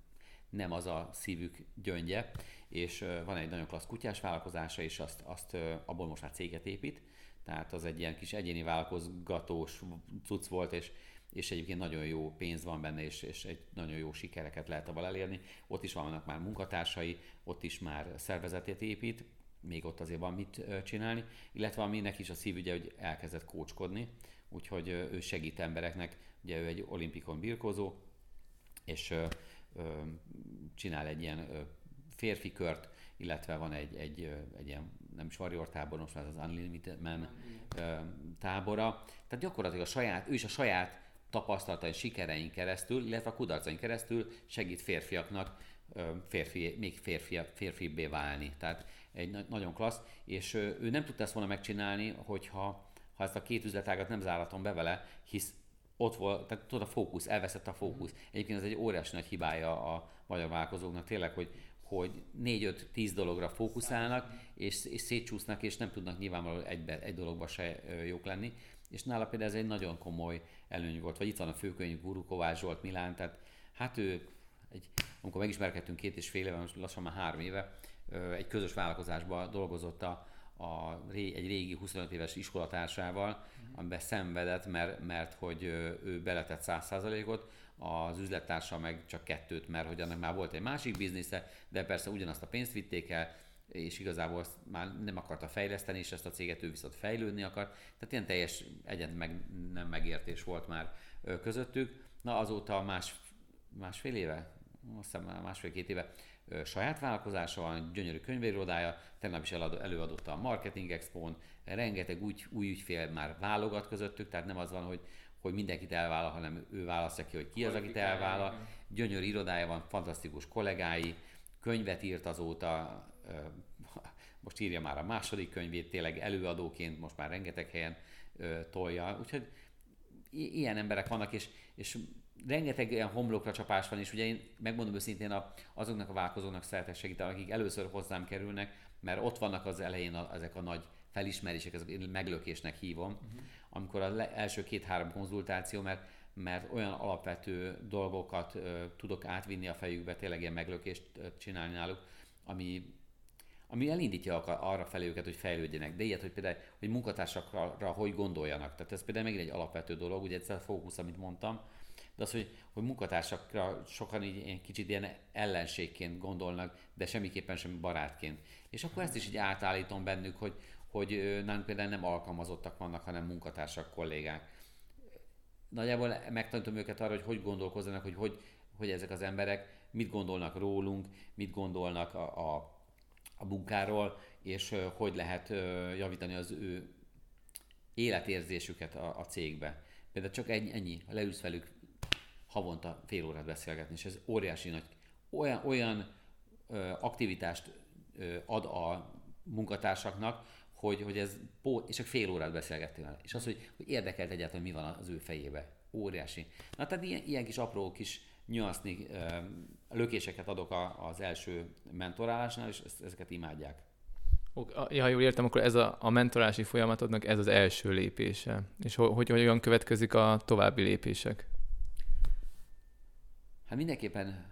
nem az a szívük gyöngye, és van egy nagyon klassz kutyás vállalkozása, és azt, azt abból most már céget épít, tehát az egy ilyen kis egyéni vállalkozgatós cucc volt, és, és egyébként nagyon jó pénz van benne, és, és egy nagyon jó sikereket lehet abban elérni. Ott is vannak már munkatársai, ott is már szervezetét épít, még ott azért van mit csinálni, illetve aminek is a szívügye, hogy elkezdett kócskodni, úgyhogy ő segít embereknek, ugye ő egy olimpikon birkózó, és csinál egy ilyen férfi kört, illetve van egy, egy, egy ilyen, nem is warrior tábor, most már az Unlimited Man ö, tábora. Tehát gyakorlatilag a saját, ő is a saját tapasztalatai, sikerein keresztül, illetve a kudarcain keresztül segít férfiaknak férfi, még férfi, férfibbé válni. Tehát egy nagyon klassz, és ő nem tudta ezt volna megcsinálni, hogyha ha ezt a két üzletágat nem záratom be vele, hisz ott volt, tehát tudod, a fókusz, elveszett a fókusz. Egyébként ez egy óriási nagy hibája a magyar vállalkozóknak, tényleg, hogy hogy 4-5-10 dologra fókuszálnak, és, és szétcsúsznak, és nem tudnak nyilvánvalóan egybe, egy dologba se jók lenni. És nála például ez egy nagyon komoly előny volt. Vagy itt van a főkönyv, Guru Kovács Zsolt Milán, tehát hát ő, egy, amikor megismerkedtünk két és fél éve, most lassan már három éve, egy közös vállalkozásban dolgozott a, a, egy régi 25 éves iskolatársával, mm. amiben szenvedett, mert, mert hogy ő beletett 100%-ot, az üzlettársa meg csak kettőt, mert hogy annak már volt egy másik biznisze, de persze ugyanazt a pénzt vitték el, és igazából azt már nem akarta fejleszteni, és ezt a céget ő viszont fejlődni akar. Tehát ilyen teljes egyet meg, nem megértés volt már közöttük. Na azóta más, másfél éve, azt hiszem másfél-két éve saját vállalkozása van, gyönyörű könyvérodája, tegnap is előadotta a Marketing Expo-n, rengeteg úgy, új ügyfél már válogat közöttük, tehát nem az van, hogy, hogy mindenkit elvállal, hanem ő választja ki, hogy ki az, akit elvállal. Gyönyörű irodája van, fantasztikus kollégái, könyvet írt azóta, most írja már a második könyvét, tényleg előadóként most már rengeteg helyen tolja, úgyhogy ilyen emberek vannak, és, és rengeteg ilyen homlokra csapás van, és ugye én megmondom őszintén a, azoknak a vállalkozóknak szeretek segíteni, akik először hozzám kerülnek, mert ott vannak az elején a, ezek a nagy felismerések, ezek én meglökésnek hívom, uh-huh. amikor az első két-három konzultáció, mert, mert olyan alapvető dolgokat ö, tudok átvinni a fejükbe, tényleg ilyen meglökést ö, csinálni náluk, ami, ami elindítja arra felé őket, hogy fejlődjenek. De ilyet, hogy például, hogy munkatársakra hogy gondoljanak. Tehát ez például megint egy alapvető dolog, ugye egyszer a fókusz, amit mondtam, de az, hogy, hogy munkatársakra sokan így ilyen kicsit ilyen ellenségként gondolnak, de semmiképpen sem barátként. És akkor ezt is így átállítom bennük, hogy, hogy nálunk például nem alkalmazottak vannak, hanem munkatársak, kollégák. Nagyjából megtanítom őket arra, hogy hogy gondolkozzanak, hogy, hogy hogy ezek az emberek mit gondolnak rólunk, mit gondolnak a, a, a munkáról, és hogy lehet javítani az ő életérzésüket a, a cégbe. Például csak ennyi, ennyi, leülsz velük havonta fél órát beszélgetni, és ez óriási nagy, olyan, olyan ö, aktivitást ö, ad a munkatársaknak, hogy, hogy ez, és csak fél órát beszélgettél vele. És az, hogy, hogy érdekelt egyáltalán, mi van az ő fejébe. Óriási. Na, tehát ilyen, ilyen kis apró kis nyuaszni, lökéseket adok a, az első mentorálásnál, és ezeket imádják. Ja, ha jól értem, akkor ez a, a mentorási folyamatodnak ez az első lépése. És hogy, hogy hogyan következik a további lépések? Hát mindenképpen,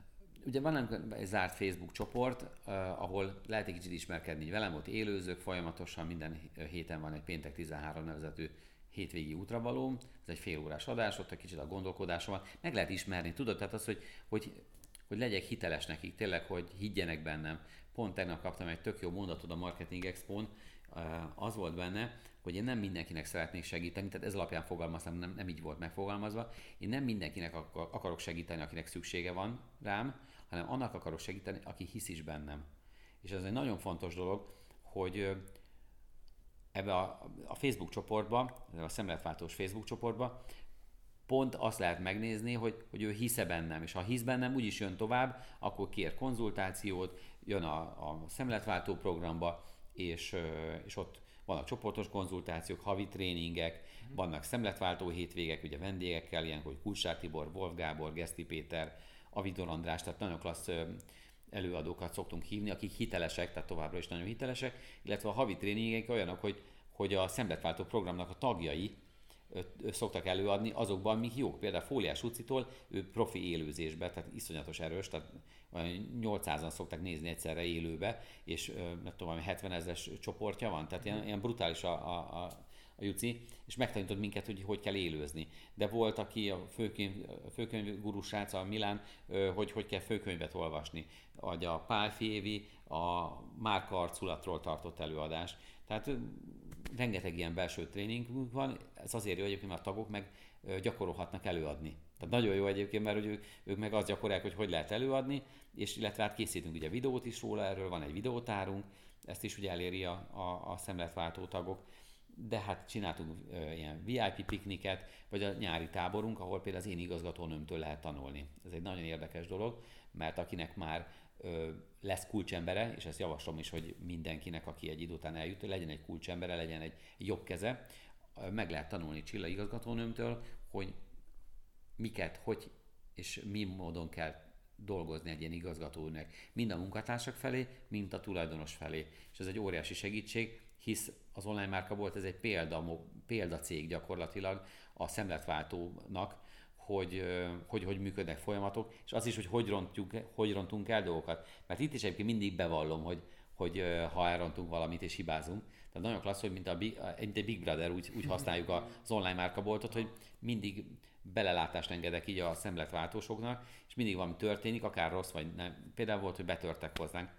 ugye van egy zárt Facebook csoport, uh, ahol lehet egy kicsit ismerkedni velem, ott élőzők folyamatosan, minden héten van egy péntek 13 nevezetű hétvégi útravaló, ez egy fél órás adás, ott egy kicsit a gondolkodásom van, meg lehet ismerni, tudod, tehát az, hogy, hogy, hogy legyek hiteles nekik, tényleg, hogy higgyenek bennem. Pont tegnap kaptam egy tök jó mondatot a Marketing Expo-n, az volt benne, hogy én nem mindenkinek szeretnék segíteni, tehát ez alapján fogalmaztam, nem, nem így volt megfogalmazva. Én nem mindenkinek akarok segíteni, akinek szüksége van rám, hanem annak akarok segíteni, aki hisz is bennem. És ez egy nagyon fontos dolog, hogy ebbe a, a Facebook csoportba, a szemletváltós Facebook csoportba, pont azt lehet megnézni, hogy, hogy ő hisze bennem, és ha hisz bennem, úgyis jön tovább, akkor kér konzultációt, jön a, a szemletváltó programba, és, és ott vannak csoportos konzultációk, havi tréningek, vannak szemletváltó hétvégek, ugye vendégekkel, ilyen, hogy Kulsár Tibor, Wolf Gábor, Geszti Péter, Avidor András, tehát nagyon klassz előadókat szoktunk hívni, akik hitelesek, tehát továbbra is nagyon hitelesek, illetve a havi tréningek olyanok, hogy, hogy a szemletváltó programnak a tagjai szoktak előadni azokban, amik jók. Például Fóliás Ucitól ő profi élőzésbe, tehát iszonyatos erős, tehát 800-an szokták nézni egyszerre élőbe, és nem tudom, 70 ezeres csoportja van, tehát ilyen, ilyen brutális a, a, a a Juci, és megtanított minket, hogy hogy kell élőzni. De volt, aki a főkönyv, a főkönyv gurusrác, a Milán, hogy hogy kell főkönyvet olvasni. Vagy a Pál Févi a márka arculatról tartott előadás. Tehát rengeteg ilyen belső tréningünk van, ez azért jó egyébként, mert a tagok meg gyakorolhatnak előadni. Tehát nagyon jó egyébként, mert hogy ők, ők meg azt gyakorolják, hogy hogy lehet előadni, és illetve hát készítünk ugye videót is róla, erről van egy videótárunk, ezt is ugye eléri a, a, a szemletváltó tagok, de hát csináltunk ö, ilyen VIP pikniket, vagy a nyári táborunk, ahol például az én igazgatónőmtől lehet tanulni. Ez egy nagyon érdekes dolog, mert akinek már ö, lesz kulcsembere, és ezt javaslom is, hogy mindenkinek, aki egy idő után eljut, legyen egy kulcsembere, legyen egy jobb keze, meg lehet tanulni Csilla igazgatónőmtől, hogy miket, hogy és mi módon kell dolgozni egy ilyen igazgatónak, mind a munkatársak felé, mind a tulajdonos felé. És ez egy óriási segítség, hisz az online márka volt, ez egy példa, példacég gyakorlatilag a szemletváltónak, hogy, hogy hogy működnek folyamatok, és az is, hogy hogy, rontjuk, hogy rontunk el dolgokat. Mert itt is egyébként mindig bevallom, hogy, hogy ha elrontunk valamit és hibázunk, tehát nagyon klassz, hogy mint a, mint a Big Brother, úgy, úgy használjuk az online márkaboltot, hogy mindig belelátást engedek így a szemletváltósoknak, és mindig valami történik, akár rossz vagy nem. Például volt, hogy betörtek hozzánk,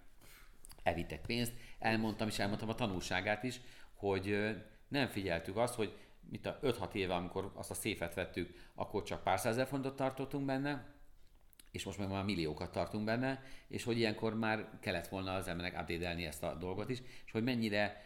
elvittek pénzt, elmondtam és elmondtam a tanulságát is, hogy nem figyeltük azt, hogy mit a 5-6 éve, amikor azt a széfet vettük, akkor csak pár százezer fontot tartottunk benne, és most meg már milliókat tartunk benne, és hogy ilyenkor már kellett volna az embernek update ezt a dolgot is, és hogy mennyire,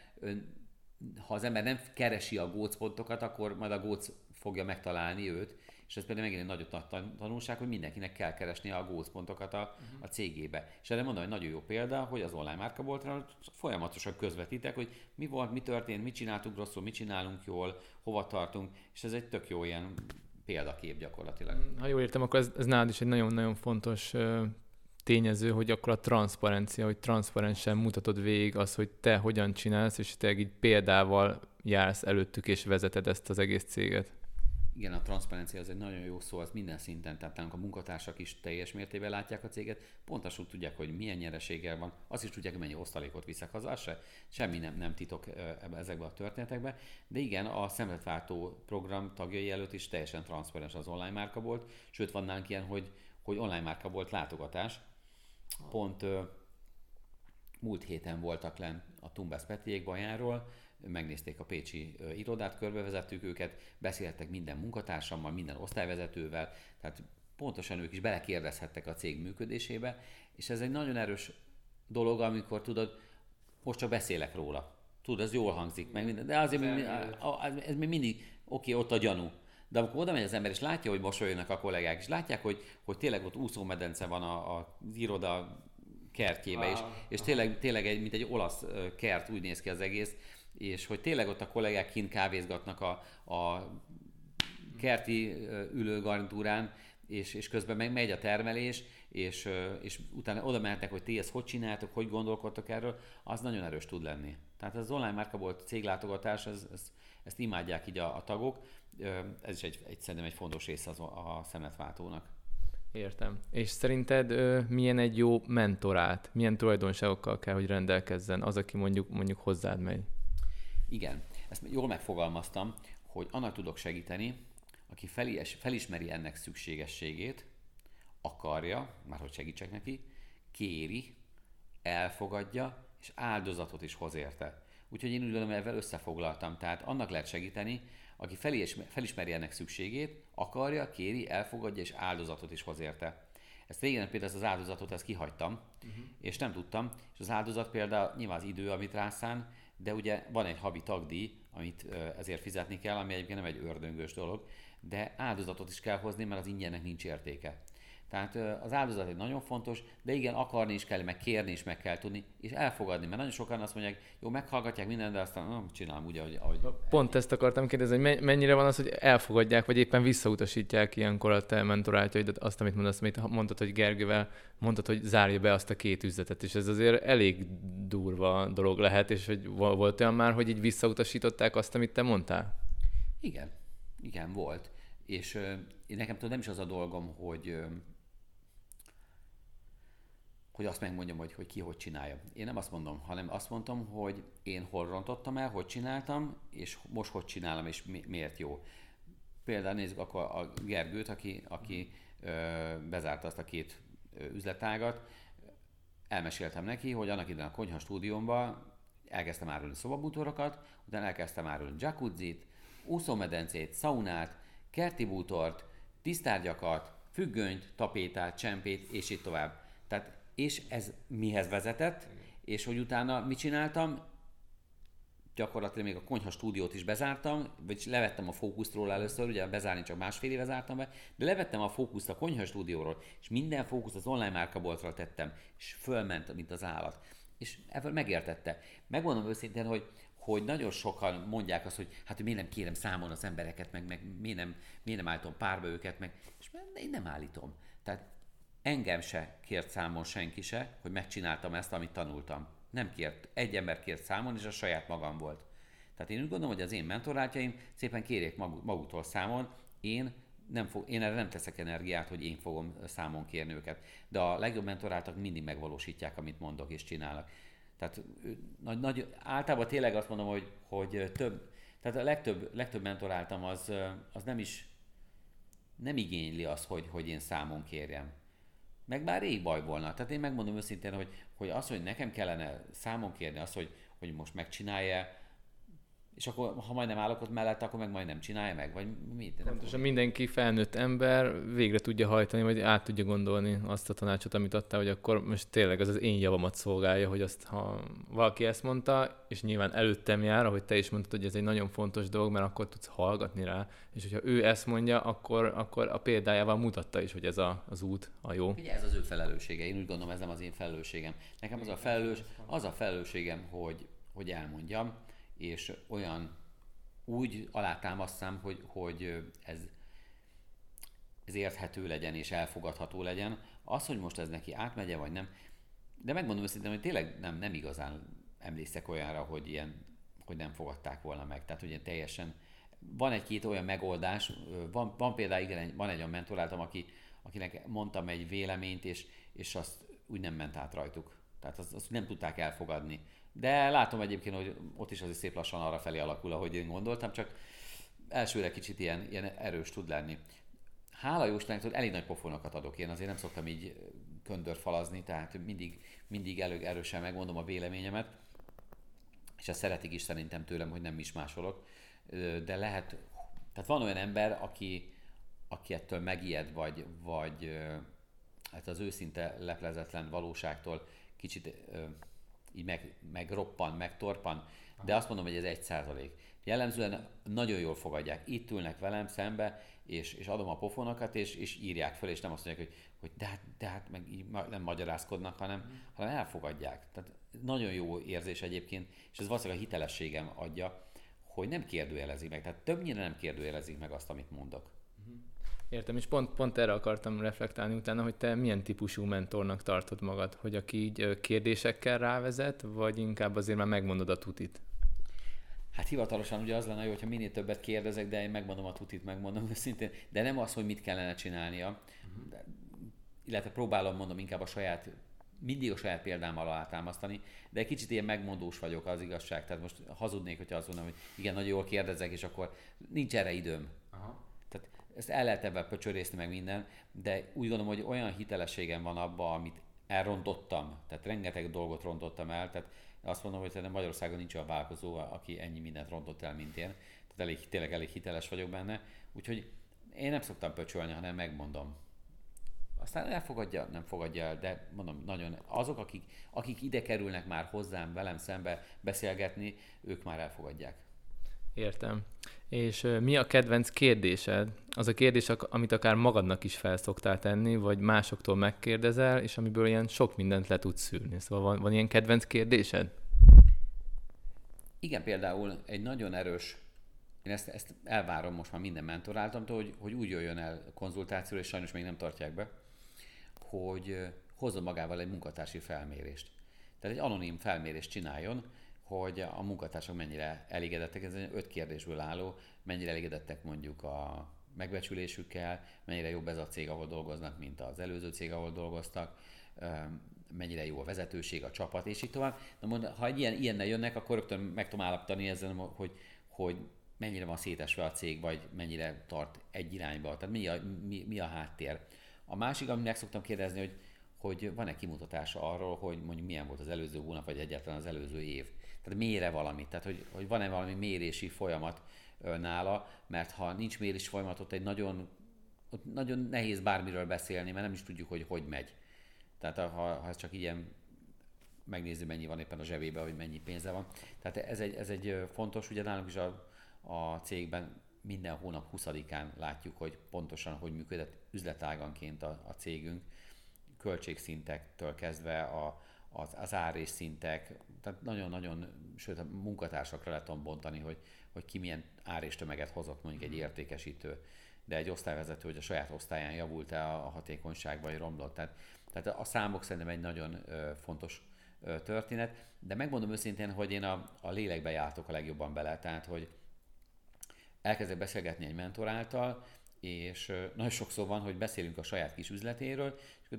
ha az ember nem keresi a gócpontokat, akkor majd a góc fogja megtalálni őt, és ez például megint egy nagy tanulság, hogy mindenkinek kell keresni a gócpontokat a, uh-huh. a cégébe. És erre mondom, hogy nagyon jó példa, hogy az online márka volt, folyamatosan közvetítek, hogy mi volt, mi történt, mit csináltunk rosszul, mit csinálunk jól, hova tartunk, és ez egy tök jó ilyen példakép gyakorlatilag. Ha jól értem, akkor ez, ez nálad is egy nagyon-nagyon fontos tényező, hogy akkor a transzparencia, hogy transzparensen mutatod végig az, hogy te hogyan csinálsz, és te így példával jársz előttük és vezeted ezt az egész céget igen, a transzparencia az egy nagyon jó szó, az minden szinten, tehát a munkatársak is teljes mértékben látják a céget, pontosan tudják, hogy milyen nyereséggel van, azt is tudják, hogy mennyi osztalékot viszek haza, se, semmi nem, nem titok ezekbe a történetekbe, de igen, a szemletváltó program tagjai előtt is teljesen transzparens az online márka volt, sőt van nálunk ilyen, hogy, hogy online márka volt látogatás, pont ö, múlt héten voltak len a Tumbes Petiék bajáról, megnézték a Pécsi irodát, körbevezettük őket, beszéltek minden munkatársammal, minden osztályvezetővel, tehát pontosan ők is belekérdezhettek a cég működésébe, és ez egy nagyon erős dolog, amikor tudod, most csak beszélek róla. Tudod, ez jól hangzik meg, minden, de azért még, ez még mindig, oké, okay, ott a gyanú. De amikor oda megy az ember, és látja, hogy mosolyognak a kollégák, és látják, hogy, hogy tényleg ott úszómedence van a, a, az iroda kertjébe, is, és tényleg, tényleg egy, mint egy olasz kert úgy néz ki az egész, és hogy tényleg ott a kollégák kint kávézgatnak a, a kerti ülőgarnitúrán, és, és közben meg megy a termelés, és, és utána oda mehetnek, hogy ti ezt hogy csináltok, hogy gondolkodtok erről, az nagyon erős tud lenni. Tehát az online márka volt céglátogatás, ez, ez, ezt imádják így a, a tagok, ez is egy, egy, szerintem egy fontos része az, a szemletváltónak. Értem. És szerinted ö, milyen egy jó mentorát, milyen tulajdonságokkal kell, hogy rendelkezzen az, aki mondjuk, mondjuk hozzád megy? Igen, ezt jól megfogalmaztam, hogy annak tudok segíteni, aki felis, felismeri ennek szükségességét, akarja, már hogy segítsek neki, kéri, elfogadja, és áldozatot is hoz érte. Úgyhogy én úgy gondolom, ezzel összefoglaltam. Tehát annak lehet segíteni, aki felismeri ennek szükségét, akarja, kéri, elfogadja, és áldozatot is hoz érte. Ezt régen például ezt az áldozatot ezt kihagytam, uh-huh. és nem tudtam. És az áldozat például nyilván az idő, amit rászán, de ugye van egy havi tagdíj, amit ezért fizetni kell, ami egyébként nem egy ördöngös dolog, de áldozatot is kell hozni, mert az ingyennek nincs értéke. Tehát az áldozat egy nagyon fontos, de igen, akarni is kell, meg kérni is meg kell tudni, és elfogadni, mert nagyon sokan azt mondják, jó, meghallgatják mindent, de aztán nem csinálom úgy, ahogy, ahogy... Pont ezt akartam kérdezni, hogy mennyire van az, hogy elfogadják, vagy éppen visszautasítják ilyenkor a te mentorátjaidat, azt, amit mondasz, amit mondtad, hogy Gergővel mondtad, hogy zárja be azt a két üzletet, és ez azért elég durva dolog lehet, és hogy volt olyan már, hogy így visszautasították azt, amit te mondtál? Igen, igen, volt. És én nekem tudom, nem is az a dolgom, hogy hogy azt megmondjam, hogy, hogy ki hogy csinálja. Én nem azt mondom, hanem azt mondom, hogy én hol rontottam el, hogy csináltam, és most hogy csinálom, és mi, miért jó. Például nézzük akkor a Gergőt, aki, aki ö, bezárta azt a két üzletágat, elmeséltem neki, hogy annak idején a konyha stúdiómban elkezdtem árulni szobabútorokat, utána elkezdtem árulni jacuzzit, úszómedencét, szaunát, kerti bútort, tisztárgyakat, függönyt, tapétát, csempét, és így tovább. Tehát, és ez mihez vezetett, és hogy utána mit csináltam, gyakorlatilag még a konyha stúdiót is bezártam, vagy levettem a fókuszt róla először, ugye bezárni csak másfél éve zártam be, de levettem a fókuszt a konyha stúdióról, és minden fókuszt az online márkaboltra tettem, és fölment, mint az állat. És ebből megértette. Megmondom őszintén, hogy hogy nagyon sokan mondják azt, hogy hát miért nem kérem számon az embereket, meg, meg miért, nem, miért nem állítom párba őket, meg, és én nem állítom. Tehát engem se kért számon senki se, hogy megcsináltam ezt, amit tanultam. Nem kért. Egy ember kért számon, és a saját magam volt. Tehát én úgy gondolom, hogy az én mentorátjaim szépen kérjék maguktól számon, én nem fog, én erre nem teszek energiát, hogy én fogom számon kérni őket. De a legjobb mentoráltak mindig megvalósítják, amit mondok és csinálnak. Tehát nagy, nagy, általában tényleg azt mondom, hogy, hogy több, tehát a legtöbb, legtöbb mentoráltam az, az nem is nem igényli az, hogy, hogy én számon kérjem. Meg már rég baj volna. Tehát én megmondom őszintén, hogy, hogy az, hogy nekem kellene számon kérni, az, hogy, hogy most megcsinálja, és akkor, ha majdnem állok ott mellett, akkor meg majd nem csinálja meg, vagy mit? Pontosan mindenki felnőtt ember végre tudja hajtani, vagy át tudja gondolni azt a tanácsot, amit adtál, hogy akkor most tényleg az az én javamat szolgálja, hogy azt, ha valaki ezt mondta, és nyilván előttem jár, ahogy te is mondtad, hogy ez egy nagyon fontos dolog, mert akkor tudsz hallgatni rá, és hogyha ő ezt mondja, akkor, akkor a példájával mutatta is, hogy ez a, az út a jó. Ugye ez az ő felelőssége, én úgy gondolom, ez nem az én felelősségem. Nekem az a felelős, az a felelősségem, hogy, hogy elmondjam, és olyan úgy alátámasztam, hogy, hogy ez, ez érthető legyen és elfogadható legyen. Az, hogy most ez neki átmegye, vagy nem, de megmondom őszintén, hogy tényleg nem, nem igazán emlékszek olyanra, hogy ilyen, hogy nem fogadták volna meg. Tehát ugye teljesen van egy-két olyan megoldás, van, van például igen, van egy olyan mentoráltam, aki, akinek mondtam egy véleményt, és, és azt úgy nem ment át rajtuk. Tehát azt, azt nem tudták elfogadni. De látom egyébként, hogy ott is azért szép lassan arra felé alakul, ahogy én gondoltam, csak elsőre kicsit ilyen, ilyen erős tud lenni. Hála Jóistennek, hogy elég nagy pofonokat adok. Én azért nem szoktam így köndörfalazni, tehát mindig, mindig elő, erősen megmondom a véleményemet, és ezt szeretik is szerintem tőlem, hogy nem is másolok. De lehet, tehát van olyan ember, aki, aki ettől megijed, vagy, vagy hát az őszinte leplezetlen valóságtól kicsit így meg, megroppan, megtorpan, de azt mondom, hogy ez egy százalék. Jellemzően nagyon jól fogadják. Itt ülnek velem szembe, és, és adom a pofonokat, és, és írják föl, és nem azt mondják, hogy, hogy de hát, de hát meg így nem magyarázkodnak, hanem, hanem elfogadják. Tehát nagyon jó érzés egyébként, és ez valószínűleg a hitelességem adja, hogy nem kérdőjelezik meg. Tehát többnyire nem kérdőjelezik meg azt, amit mondok. Értem, és pont, pont erre akartam reflektálni utána, hogy te milyen típusú mentornak tartod magad, hogy aki így kérdésekkel rávezet, vagy inkább azért már megmondod a tutit? Hát hivatalosan ugye az lenne jó, hogyha minél többet kérdezek, de én megmondom a tutit, megmondom őszintén, de nem az, hogy mit kellene csinálnia, uh-huh. de, illetve próbálom mondom inkább a saját, mindig a saját példámmal alátámasztani, de egy kicsit ilyen megmondós vagyok az igazság, tehát most hazudnék, hogyha azt mondom, hogy igen, nagyon jól kérdezek, és akkor nincs erre időm. Aha ezt el lehet ebben pöcsörészni meg minden, de úgy gondolom, hogy olyan hitelességem van abban, amit elrontottam, tehát rengeteg dolgot rontottam el, tehát azt mondom, hogy szerintem Magyarországon nincs olyan vállalkozó, aki ennyi mindent rontott el, mint én, tehát elég, tényleg elég hiteles vagyok benne, úgyhogy én nem szoktam pöcsölni, hanem megmondom. Aztán elfogadja, nem fogadja el, de mondom, nagyon azok, akik, akik ide kerülnek már hozzám, velem szembe beszélgetni, ők már elfogadják. Értem. És mi a kedvenc kérdésed? Az a kérdés, amit akár magadnak is felszoktál tenni, vagy másoktól megkérdezel, és amiből ilyen sok mindent le tudsz szűrni. Szóval van, van ilyen kedvenc kérdésed? Igen, például egy nagyon erős, én ezt, ezt elvárom most már minden mentoráltamtól, hogy, hogy úgy jöjjön el konzultációra, és sajnos még nem tartják be, hogy hozzon magával egy munkatársi felmérést. Tehát egy anonim felmérést csináljon, hogy a munkatársak mennyire elégedettek, ez öt kérdésből álló, mennyire elégedettek mondjuk a megbecsülésükkel, mennyire jobb ez a cég, ahol dolgoznak, mint az előző cég, ahol dolgoztak, mennyire jó a vezetőség, a csapat, és így tovább. Na mond, ha egy ilyen, ilyennel jönnek, akkor rögtön meg tudom állapítani ezzel, hogy, hogy mennyire van szétesve a cég, vagy mennyire tart egy irányba. Tehát mi a, mi, mi a háttér. A másik, amit meg szoktam kérdezni, hogy, hogy van-e kimutatása arról, hogy mondjuk milyen volt az előző hónap, vagy egyáltalán az előző év. Tehát mére valamit, tehát hogy, hogy van-e valami mérési folyamat nála, mert ha nincs mérési folyamat, ott egy nagyon, ott nagyon nehéz bármiről beszélni, mert nem is tudjuk, hogy hogy megy. Tehát ha, ha csak ilyen megnézi, mennyi van éppen a zsebében, hogy mennyi pénze van. Tehát ez egy, ez egy fontos, ugye nálunk is a, a cégben minden hónap 20-án látjuk, hogy pontosan hogy működött üzletáganként a, a cégünk, költségszintektől kezdve a, az, az ár és szintek, tehát nagyon-nagyon, sőt a munkatársakra lehet bontani, hogy, hogy ki milyen ár és tömeget hozott mondjuk egy értékesítő, de egy osztályvezető, hogy a saját osztályán javult-e a, hatékonyság, vagy romlott. Tehát, tehát a számok szerintem egy nagyon fontos történet, de megmondom őszintén, hogy én a, a lélekbe jártok a legjobban bele, tehát hogy elkezdek beszélgetni egy mentor által, és nagyon sokszor van, hogy beszélünk a saját kis üzletéről,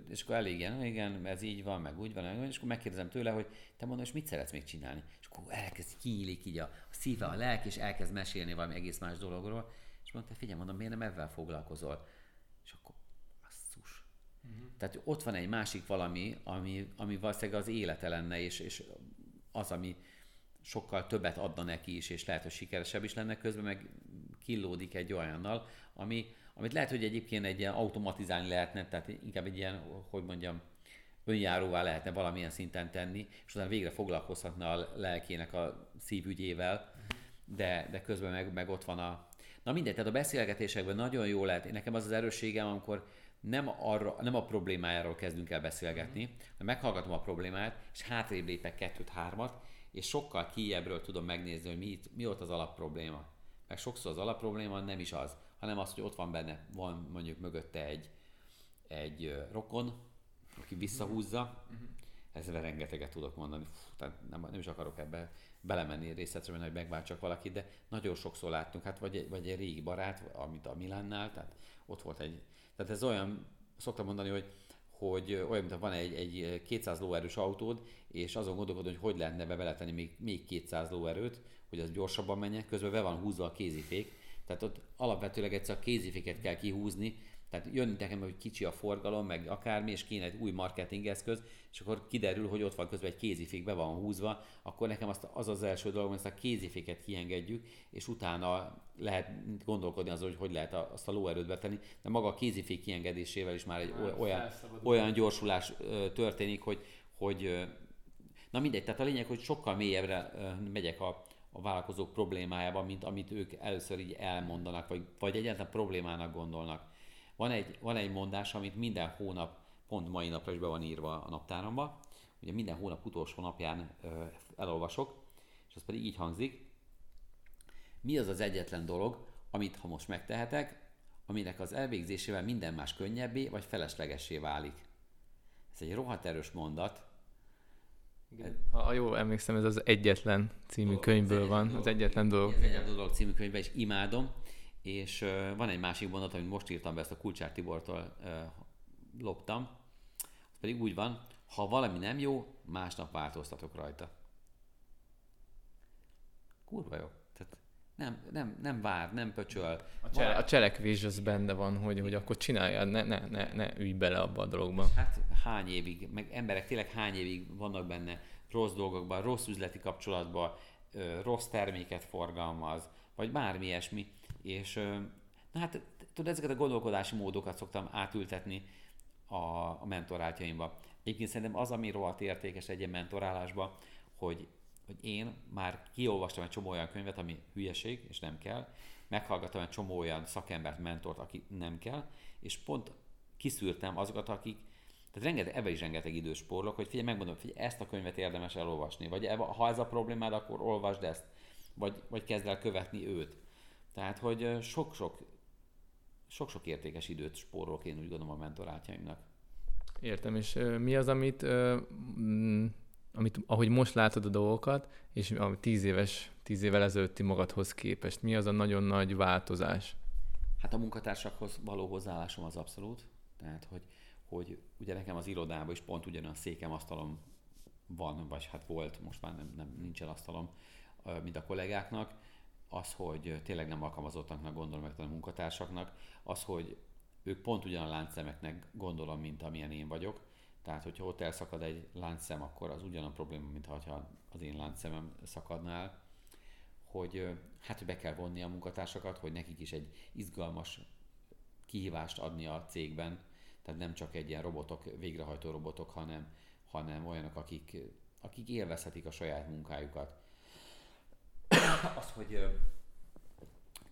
és akkor elég ilyen, igen, ez így van, meg úgy van, és akkor megkérdezem tőle, hogy te mondod, és mit szeretsz még csinálni? És akkor elkezd kinyílik így a, a szíve, a lelk, és elkezd mesélni valami egész más dologról, és mondta, figyelj, mondom, miért nem ebben foglalkozol? És akkor, asszus. Uh-huh. Tehát ott van egy másik valami, ami, ami valószínűleg az élete lenne, és, és az, ami sokkal többet adna neki is, és lehet, hogy sikeresebb is lenne, közben meg killódik egy olyannal, ami, amit lehet, hogy egyébként egy ilyen automatizálni lehetne, tehát inkább egy ilyen, hogy mondjam, önjáróvá lehetne valamilyen szinten tenni, és utána végre foglalkozhatna a lelkének a szívügyével, de, de közben meg, meg ott van a... Na mindegy, tehát a beszélgetésekben nagyon jó lehet, nekem az az erősségem, amikor nem, arra, nem a problémájáról kezdünk el beszélgetni, hanem meghallgatom a problémát, és hátrébb lépek kettőt-hármat, és sokkal kijebbről tudom megnézni, hogy mi, mi ott az alapprobléma. Meg sokszor az alapprobléma nem is az, hanem az, hogy ott van benne, van mondjuk mögötte egy, egy rokon, aki visszahúzza, uh-huh. ezzel rengeteget tudok mondani, Fú, tehát nem, nem is akarok ebbe belemenni részletre, hogy megváltsak valakit, de nagyon sokszor láttunk, hát vagy egy, vagy egy régi barát, amit a Milánnál, tehát ott volt egy, tehát ez olyan, szoktam mondani, hogy hogy olyan, mint van egy, egy 200 lóerős autód, és azon gondolkodod, hogy hogy lehetne be beletenni még, még 200 lóerőt, hogy az gyorsabban menjen, közben be van húzva a kézifék, tehát ott alapvetőleg egyszer a kéziféket kell kihúzni, tehát jön nekem, hogy kicsi a forgalom, meg akármi, és kéne egy új marketing eszköz, és akkor kiderül, hogy ott van közben egy kézifék be van húzva, akkor nekem azt, az az első dolog, hogy ezt a kéziféket kiengedjük, és utána lehet gondolkodni azon, hogy hogy lehet azt a lóerőt betenni, de maga a kézifék kiengedésével is már egy olyan, olyan gyorsulás történik, hogy, hogy na mindegy, tehát a lényeg, hogy sokkal mélyebbre megyek a, a vállalkozók problémájában, mint amit ők először így elmondanak, vagy, vagy egyáltalán problémának gondolnak. Van egy, van egy mondás, amit minden hónap, pont mai napra is be van írva a naptáramba, ugye minden hónap utolsó napján ö, elolvasok, és az pedig így hangzik, mi az az egyetlen dolog, amit ha most megtehetek, aminek az elvégzésével minden más könnyebbé vagy feleslegessé válik. Ez egy rohadt erős mondat, igen. Ha jól emlékszem, ez az Egyetlen című dolog, könyvből az van, dolog, az Egyetlen dolog. Az Egyetlen dolog című könyvben is imádom, és uh, van egy másik mondat, amit most írtam be, ezt a Kulcsár Tibortól uh, loptam, az pedig úgy van, ha valami nem jó, másnap változtatok rajta. Kurva jó. Nem, nem, nem vár, nem pöcsöl. A, csele, a cselekvés az benne van, hogy, hogy akkor csináljad, ne, ne, ne, ne ülj bele abba a dologba. Hát hány évig, meg emberek tényleg hány évig vannak benne rossz dolgokban, rossz üzleti kapcsolatban, rossz terméket forgalmaz, vagy bármi ilyesmi, és na hát tudod, ezeket a gondolkodási módokat szoktam átültetni a, a mentoráltjaimba. Egyébként szerintem az, ami rohadt értékes egy ilyen mentorálásba, hogy, hogy én már kiolvastam egy csomó olyan könyvet, ami hülyeség, és nem kell, meghallgattam egy csomó olyan szakembert, mentort, aki nem kell, és pont kiszűrtem azokat, akik, tehát rengeteg, ebben is rengeteg idős spórolok, hogy figyelj, megmondom, hogy ezt a könyvet érdemes elolvasni, vagy ha ez a problémád, akkor olvasd ezt, vagy, vagy kezd el követni őt. Tehát, hogy sok-sok sok-sok értékes időt spórolok én úgy gondolom a mentorátjaimnak. Értem, és mi az, amit, amit, ahogy most látod a dolgokat, és a tíz éves, tíz évvel ezelőtti magadhoz képest, mi az a nagyon nagy változás? Hát a munkatársakhoz való hozzáállásom az abszolút. Tehát, hogy, hogy ugye nekem az irodában is pont ugyanaz székem, asztalom van, vagy hát volt, most már nem, nem nincsen asztalom, mint a kollégáknak, az, hogy tényleg nem alkalmazottaknak gondolom meg a munkatársaknak, az, hogy ők pont ugyan a láncszemeknek gondolom, mint amilyen én vagyok, tehát, hogyha ott elszakad egy láncszem, akkor az ugyanaz probléma, mint ha az én láncszemem szakadna el, hogy hát, hogy be kell vonni a munkatársakat, hogy nekik is egy izgalmas kihívást adni a cégben, tehát nem csak egy ilyen robotok, végrehajtó robotok, hanem, hanem olyanok, akik, akik élvezhetik a saját munkájukat. Az, hogy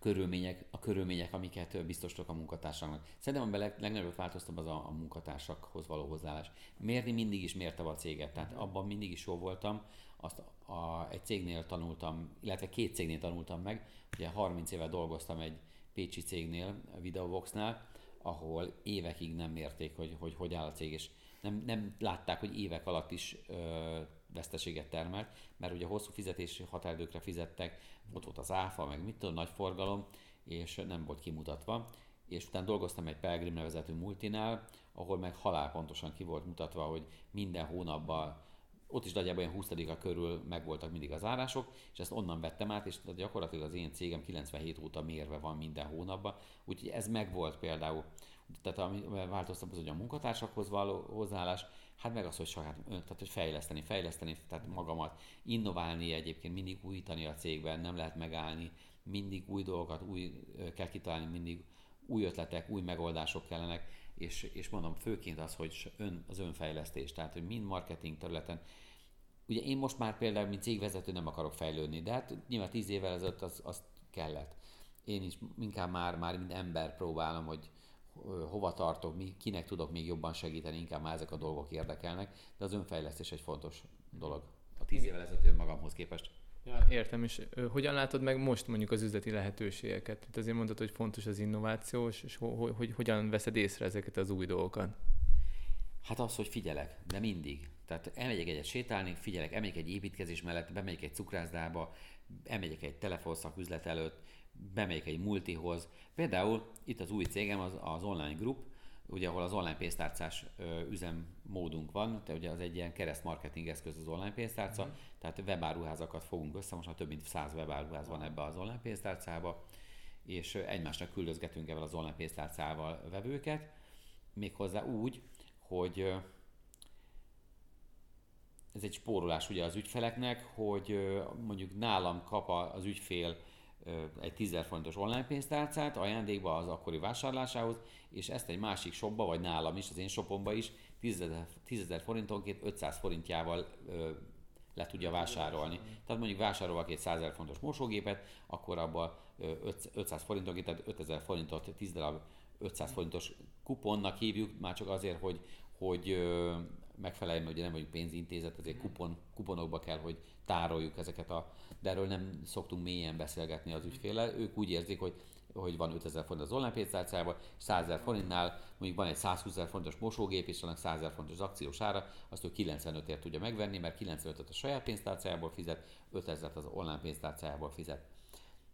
körülmények, a körülmények, amiket biztosítok a munkatársaknak. Szerintem a leg, legnagyobb változtam az a, a munkatársakhoz való hozzáállás. Mérni mindig is mérte a céget, tehát abban mindig is jó voltam. Azt a, egy cégnél tanultam, illetve két cégnél tanultam meg. Ugye 30 éve dolgoztam egy pécsi cégnél, a Videovoxnál, ahol évekig nem mérték, hogy hogy, hogy áll a cég, és nem, nem látták, hogy évek alatt is ö, veszteséget termelt, mert ugye hosszú fizetési határidőkre fizettek, ott volt az áfa, meg mit tudom, nagy forgalom, és nem volt kimutatva. És utána dolgoztam egy Pelgrim nevezetű multinál, ahol meg halálpontosan ki volt mutatva, hogy minden hónapban ott is nagyjából olyan 20 a körül megvoltak mindig az árások, és ezt onnan vettem át, és gyakorlatilag az én cégem 97 óta mérve van minden hónapban, úgyhogy ez megvolt például. Tehát ami változtam az, hogy a munkatársakhoz való hozzáállás, hát meg az, hogy saját, tehát hogy fejleszteni, fejleszteni, tehát magamat, innoválni egyébként, mindig újítani a cégben, nem lehet megállni, mindig új dolgokat, új kell kitalálni, mindig új ötletek, új megoldások kellenek, és, és mondom, főként az, hogy ön, az önfejlesztés, tehát hogy mind marketing területen, ugye én most már például, mint cégvezető nem akarok fejlődni, de hát nyilván tíz évvel ezelőtt az, az kellett. Én is inkább már, már mint ember próbálom, hogy hova tartok, mi, kinek tudok még jobban segíteni, inkább már ezek a dolgok érdekelnek, de az önfejlesztés egy fontos dolog a tíz évvel ezelőtt magamhoz képest. Ja, értem, és hogyan látod meg most mondjuk az üzleti lehetőségeket? Itt azért mondod, hogy fontos az innováció, és hogy, hogy hogyan veszed észre ezeket az új dolgokat? Hát az, hogy figyelek, de mindig. Tehát elmegyek egyet sétálni, figyelek, elmegyek egy építkezés mellett, bemegyek egy cukrászdába, elmegyek egy telefonszaküzlet előtt, bemegyek egy multihoz. Például itt az új cégem, az, az online group, ugye ahol az online pénztárcás ö, üzemmódunk van, tehát ugye az egy ilyen kereszt marketing eszköz az online pénztárca, mm. tehát webáruházakat fogunk össze, most már több mint 100 webáruház van ebbe az online pénztárcába, és egymásnak küldözgetünk ebben az online pénztárcával vevőket, méghozzá úgy, hogy ez egy spórolás ugye az ügyfeleknek, hogy mondjuk nálam kap az ügyfél egy 10 forintos online pénztárcát ajándékba az akkori vásárlásához, és ezt egy másik shopba, vagy nálam is, az én shopomba is 10 ezer forintonként 500 forintjával le tudja vásárolni. Tehát mondjuk vásárol egy 100 fontos mosógépet, akkor abban 500 forintonként, tehát 5000 forintot 10 darab 500 forintos kuponnak hívjuk, már csak azért, hogy, hogy megfeleljen, hogy nem vagyunk pénzintézet, ezért kupon, kuponokba kell, hogy tároljuk ezeket a, de erről nem szoktunk mélyen beszélgetni az ügyféllel. Ők úgy érzik, hogy hogy van 5000 forint az online pénztárcában, 100 ezer forintnál mondjuk van egy 120 ezer fontos mosógép, és annak 100 ezer fontos akciós ára, azt ő 95-ért tudja megvenni, mert 95-öt a saját pénztárcájából fizet, 5000 az online pénztárcájából fizet.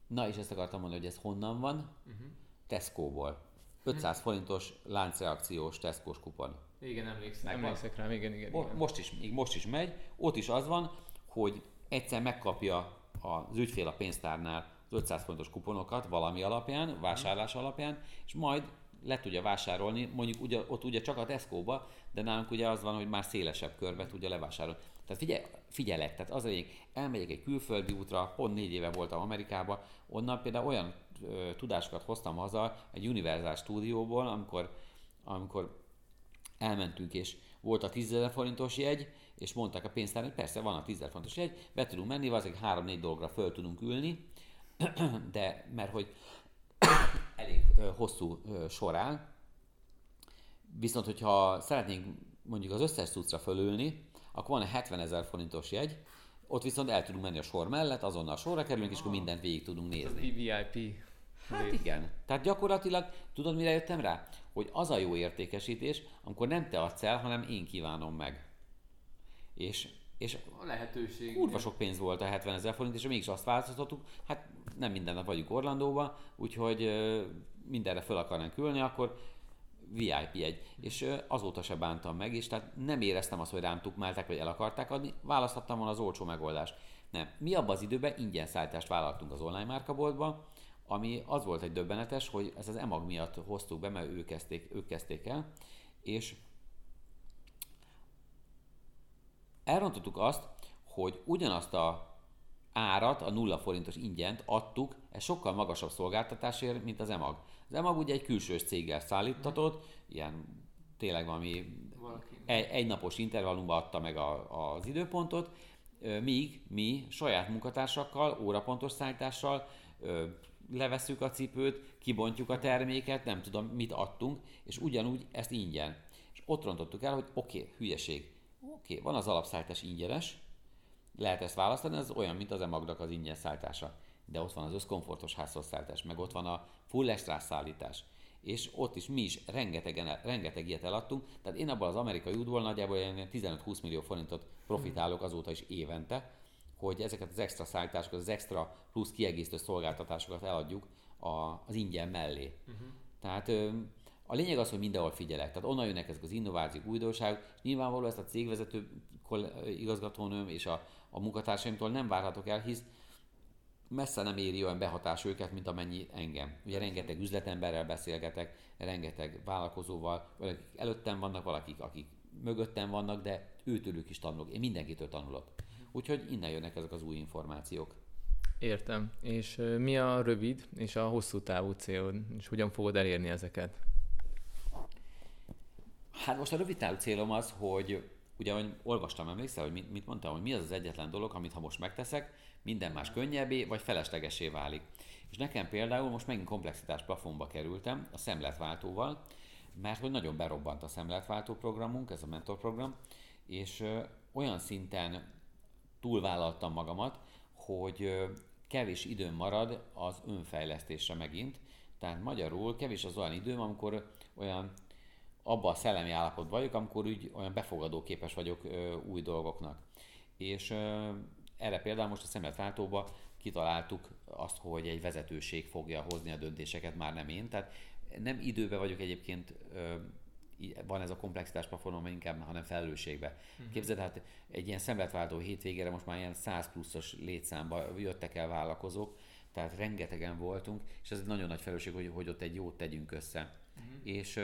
Na és ezt akartam mondani, hogy ez honnan van? Uh-huh. Tesco-ból. 500 uh-huh. forintos láncreakciós Tesco-s kupon. Igen, emlékszem, emlékszek rá, igen, igen, igen. Most is, most is megy. Ott is az van, hogy egyszer megkapja az ügyfél a pénztárnál 500 fontos kuponokat valami alapján, vásárlás alapján, és majd le tudja vásárolni, mondjuk ugye, ott ugye csak a Tesco-ba, de nálunk ugye az van, hogy már szélesebb körbe tudja levásárolni. Tehát figyel, figyelek, tehát az egyik, elmegyek egy külföldi útra, pont négy éve voltam Amerikába, onnan például olyan ö, tudásokat hoztam haza egy Universal stúdióból, amikor, amikor elmentünk, és volt a 10 forintos jegy, és mondták a pénztár, hogy persze van a 10 forintos jegy, be tudunk menni, azért három-négy dologra föl tudunk ülni, de mert hogy elég hosszú során, viszont hogyha szeretnénk mondjuk az összes cuccra fölülni, akkor van egy 70 ezer forintos jegy, ott viszont el tudunk menni a sor mellett, azonnal sorra kerülünk, és akkor mindent végig tudunk nézni. VIP. Hát igen. Tehát gyakorlatilag, tudod mire jöttem rá? Hogy az a jó értékesítés, amikor nem te adsz el, hanem én kívánom meg. És, és a lehetőség. Kurva sok pénz volt a 70 ezer forint, és mégis azt változtattuk, hát nem minden nap vagyunk Orlandóban, úgyhogy mindenre fel akarnánk ülni, akkor VIP egy. És azóta se bántam meg, és tehát nem éreztem azt, hogy rám tukmálták, vagy el akarták adni, választhattam volna az olcsó megoldást. Nem. Mi abban az időben ingyen szállítást vállaltunk az online márkaboltba, ami az volt egy döbbenetes, hogy ez az EMAG miatt hoztuk be, mert ők kezdték, ők kezdték el, és elrontottuk azt, hogy ugyanazt a árat, a nulla forintos ingyent adtuk, ez sokkal magasabb szolgáltatásért, mint az EMAG. Az EMAG ugye egy külsős céggel szállítatott, ilyen tényleg valami egy, egy napos intervallumban adta meg a, az időpontot, míg mi saját munkatársakkal, órapontos szállítással levesszük a cipőt, kibontjuk a terméket, nem tudom, mit adtunk, és ugyanúgy ezt ingyen. És ott rontottuk el, hogy oké, okay, hülyeség. Oké, okay, van az alapszállítás ingyenes, lehet ezt választani, ez olyan, mint az emagnak az ingyen szállítása. De ott van az összkomfortos házhozszállítás, meg ott van a full extra szállítás. És ott is mi is rengetegen, rengeteg ilyet eladtunk. Tehát én abban az amerikai útból nagyjából 15-20 millió forintot profitálok azóta is évente, hogy ezeket az extra szállításokat, az extra plusz kiegészítő szolgáltatásokat eladjuk az ingyen mellé. Uh-huh. Tehát a lényeg az, hogy mindenhol figyelek. Tehát onnan jönnek ezek az innovációk, újdonságok. Nyilvánvaló ezt a cégvezető igazgatónőm és a, a munkatársaimtól nem várhatok el, hisz messze nem éri olyan behatás őket, mint amennyi engem. Ugye rengeteg üzletemberrel beszélgetek, rengeteg vállalkozóval, valakik előttem vannak, valakik, akik mögöttem vannak, de őtőlük is tanulok. Én mindenkitől tanulok. Úgyhogy innen jönnek ezek az új információk. Értem. És mi a rövid és a hosszú távú célod, és hogyan fogod elérni ezeket? Hát most a rövid távú célom az, hogy ugye, ahogy olvastam, emlékszel, hogy mit, mit mondtam, hogy mi az az egyetlen dolog, amit ha most megteszek, minden más könnyebbé vagy feleslegesé válik. És nekem például most megint komplexitás plafonba kerültem a szemletváltóval, mert hogy nagyon berobbant a szemletváltó programunk, ez a mentor program, és olyan szinten túlvállaltam magamat, hogy kevés időm marad az önfejlesztésre megint. Tehát magyarul kevés az olyan időm, amikor olyan abba a szellemi állapotban vagyok, amikor úgy olyan befogadó képes vagyok ö, új dolgoknak. És ö, erre például most a szemletváltóba kitaláltuk azt, hogy egy vezetőség fogja hozni a döntéseket, már nem én. Tehát nem időbe vagyok egyébként, ö, van ez a komplexitás platformon, inkább, hanem felelősségbe. Uh-huh. Képzeld, hát egy ilyen szemletváltó hétvégére most már ilyen 100 pluszos létszámba jöttek el vállalkozók, tehát rengetegen voltunk, és ez egy nagyon nagy felelősség, hogy, hogy ott egy jót tegyünk össze. Uh-huh. És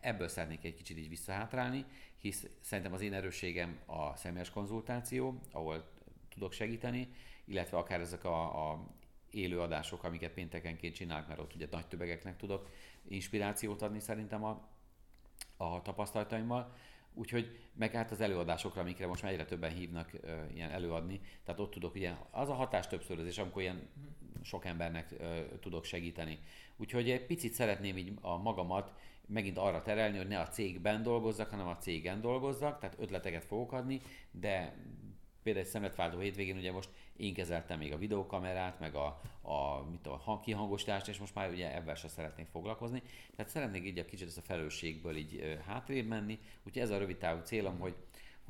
ebből szeretnék egy kicsit így visszahátrálni, hisz szerintem az én erősségem a személyes konzultáció, ahol tudok segíteni, illetve akár ezek a, a élő adások, amiket péntekenként csinálok, mert ott ugye nagy töbegeknek tudok inspirációt adni szerintem a, a tapasztalataimmal. Úgyhogy meg hát az előadásokra, amikre most már egyre többen hívnak uh, ilyen előadni, tehát ott tudok ugye, az a hatás többszörözés, amikor ilyen sok embernek uh, tudok segíteni. Úgyhogy egy picit szeretném így a magamat megint arra terelni, hogy ne a cégben dolgozzak, hanem a cégen dolgozzak, tehát ötleteket fogok adni, de például egy szemetváltó hétvégén ugye most én kezeltem még a videókamerát, meg a, a, mit a kihangosítást, és most már ugye ebben sem szeretnék foglalkozni. Tehát szeretnék így a kicsit ezt a felelősségből így hátrébb menni, úgyhogy ez a rövid távú célom, hogy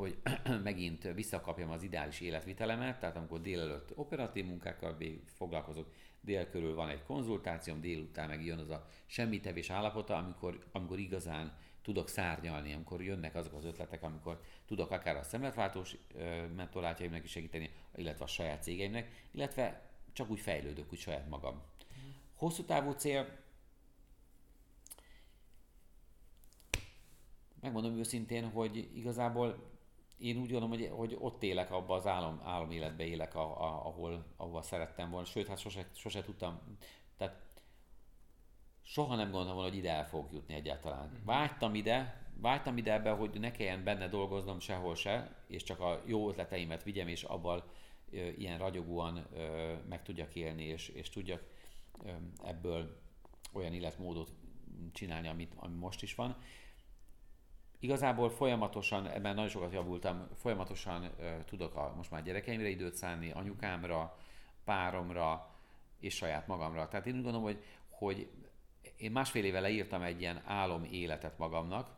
hogy megint visszakapjam az ideális életvitelemet, tehát amikor délelőtt operatív munkákkal foglalkozok, dél körül van egy konzultációm, délután meg jön az a semmitevés állapota, amikor, amikor igazán tudok szárnyalni, amikor jönnek azok az ötletek, amikor tudok akár a szemletváltós mentorátjaimnak is segíteni, illetve a saját cégeimnek, illetve csak úgy fejlődök, úgy saját magam. Hosszú távú cél, megmondom őszintén, hogy igazából én úgy gondolom, hogy, hogy ott élek, abban az álom, álom élek, a, a, ahol, ahol szerettem volna. Sőt, hát sose, sose tudtam, tehát soha nem gondoltam volna, hogy ide el fog jutni egyáltalán. Uh-huh. Vágytam ide, vágytam ide ebbe, hogy ne kelljen benne dolgoznom sehol se, és csak a jó ötleteimet vigyem, és abban ö, ilyen ragyogóan ö, meg tudjak élni, és, és tudjak ö, ebből olyan életmódot csinálni, amit, ami most is van. Igazából folyamatosan, ebben nagyon sokat javultam, folyamatosan uh, tudok a, most már gyerekeimre időt szállni, anyukámra, páromra és saját magamra. Tehát én úgy gondolom, hogy, hogy én másfél éve leírtam egy ilyen álom életet magamnak,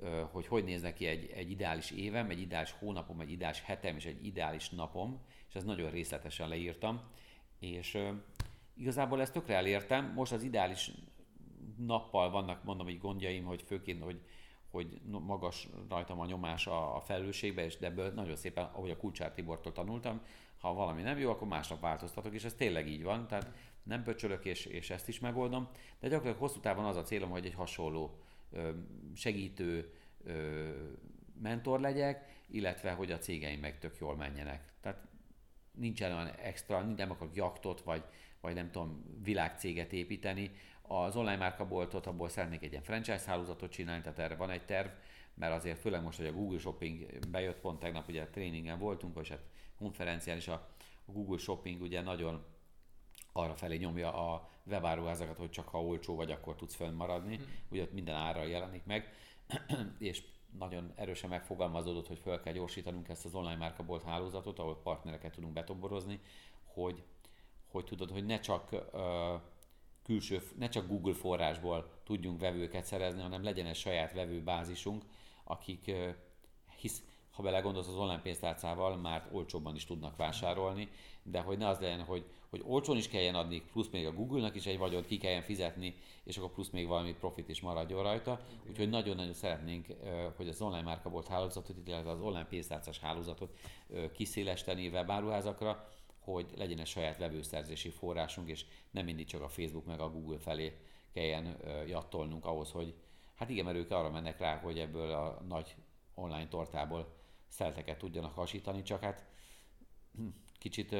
uh-huh. hogy hogy néz neki egy, egy ideális évem, egy ideális hónapom, egy ideális hetem és egy ideális napom, és ezt nagyon részletesen leírtam, és uh, igazából ezt tökre elértem, most az ideális nappal vannak, mondom, hogy gondjaim, hogy főként, hogy, hogy magas rajtam a nyomás a, a felelősségbe, és de ebből nagyon szépen, ahogy a Kulcsár Tibortól tanultam, ha valami nem jó, akkor másnap változtatok, és ez tényleg így van, tehát nem pöcsölök, és, és ezt is megoldom, de gyakorlatilag hosszú távon az a célom, hogy egy hasonló segítő mentor legyek, illetve hogy a cégeim meg tök jól menjenek. Tehát nincsen olyan extra, nem akarok jaktot, vagy, vagy nem tudom, világcéget építeni. Az online márkaboltot, abból szeretnék egy ilyen franchise hálózatot csinálni, tehát erre van egy terv, mert azért főleg most, hogy a Google Shopping bejött, pont tegnap ugye a tréningen voltunk, és hát konferencián is a, a Google Shopping ugye nagyon arra felé nyomja a webáruházakat, hogy csak ha olcsó vagy, akkor tudsz fönnmaradni. Hmm. Ugye ott minden ára jelenik meg, és nagyon erősen megfogalmazódott, hogy fel kell gyorsítanunk ezt az online márkabolt hálózatot, ahol partnereket tudunk betoborozni, hogy, hogy tudod, hogy ne csak uh, külső, ne csak Google forrásból tudjunk vevőket szerezni, hanem legyen egy saját vevőbázisunk, akik hisz, ha belegondolsz az online pénztárcával, már olcsóbban is tudnak vásárolni, de hogy ne az legyen, hogy, hogy olcsón is kelljen adni, plusz még a Google-nak is egy vagyont ki kelljen fizetni, és akkor plusz még valami profit is maradjon rajta. Úgyhogy nagyon-nagyon szeretnénk, hogy az online márkabolt hálózatot, illetve az online pénztárcás hálózatot kiszélesteni webáruházakra, hogy legyen egy saját vevőszerzési forrásunk, és nem mindig csak a Facebook meg a Google felé kelljen jattolnunk ahhoz, hogy hát igen, mert ők arra mennek rá, hogy ebből a nagy online tortából szelteket tudjanak hasítani, csak hát hm, kicsit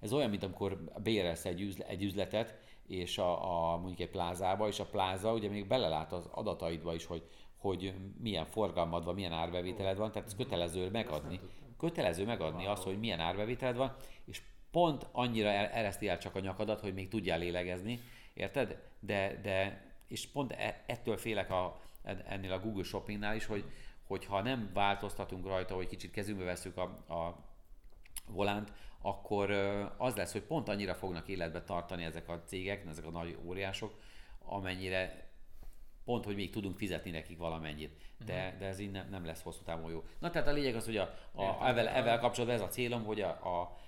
ez olyan, mint amikor bérelsz egy, egy üzletet, és a, a, mondjuk egy plázába, és a pláza ugye még belelát az adataidba is, hogy, hogy milyen forgalmad van, milyen árbevételed van, tehát ez kötelező megadni. Kötelező megadni azt, hogy milyen árbevételed van, és pont annyira ereszti el csak a nyakadat, hogy még tudjál lélegezni, érted? De, de és pont e, ettől félek a, ennél a Google Shoppingnál is, hogy, hogyha nem változtatunk rajta, hogy kicsit kezünkbe veszük a, a volánt, akkor az lesz, hogy pont annyira fognak életbe tartani ezek a cégek, ezek a nagy óriások, amennyire pont, hogy még tudunk fizetni nekik valamennyit. De, uh-huh. de ez így nem, lesz hosszú távon jó. Na tehát a lényeg az, hogy a, a, evel, evel kapcsolatban ez a célom, hogy a, a,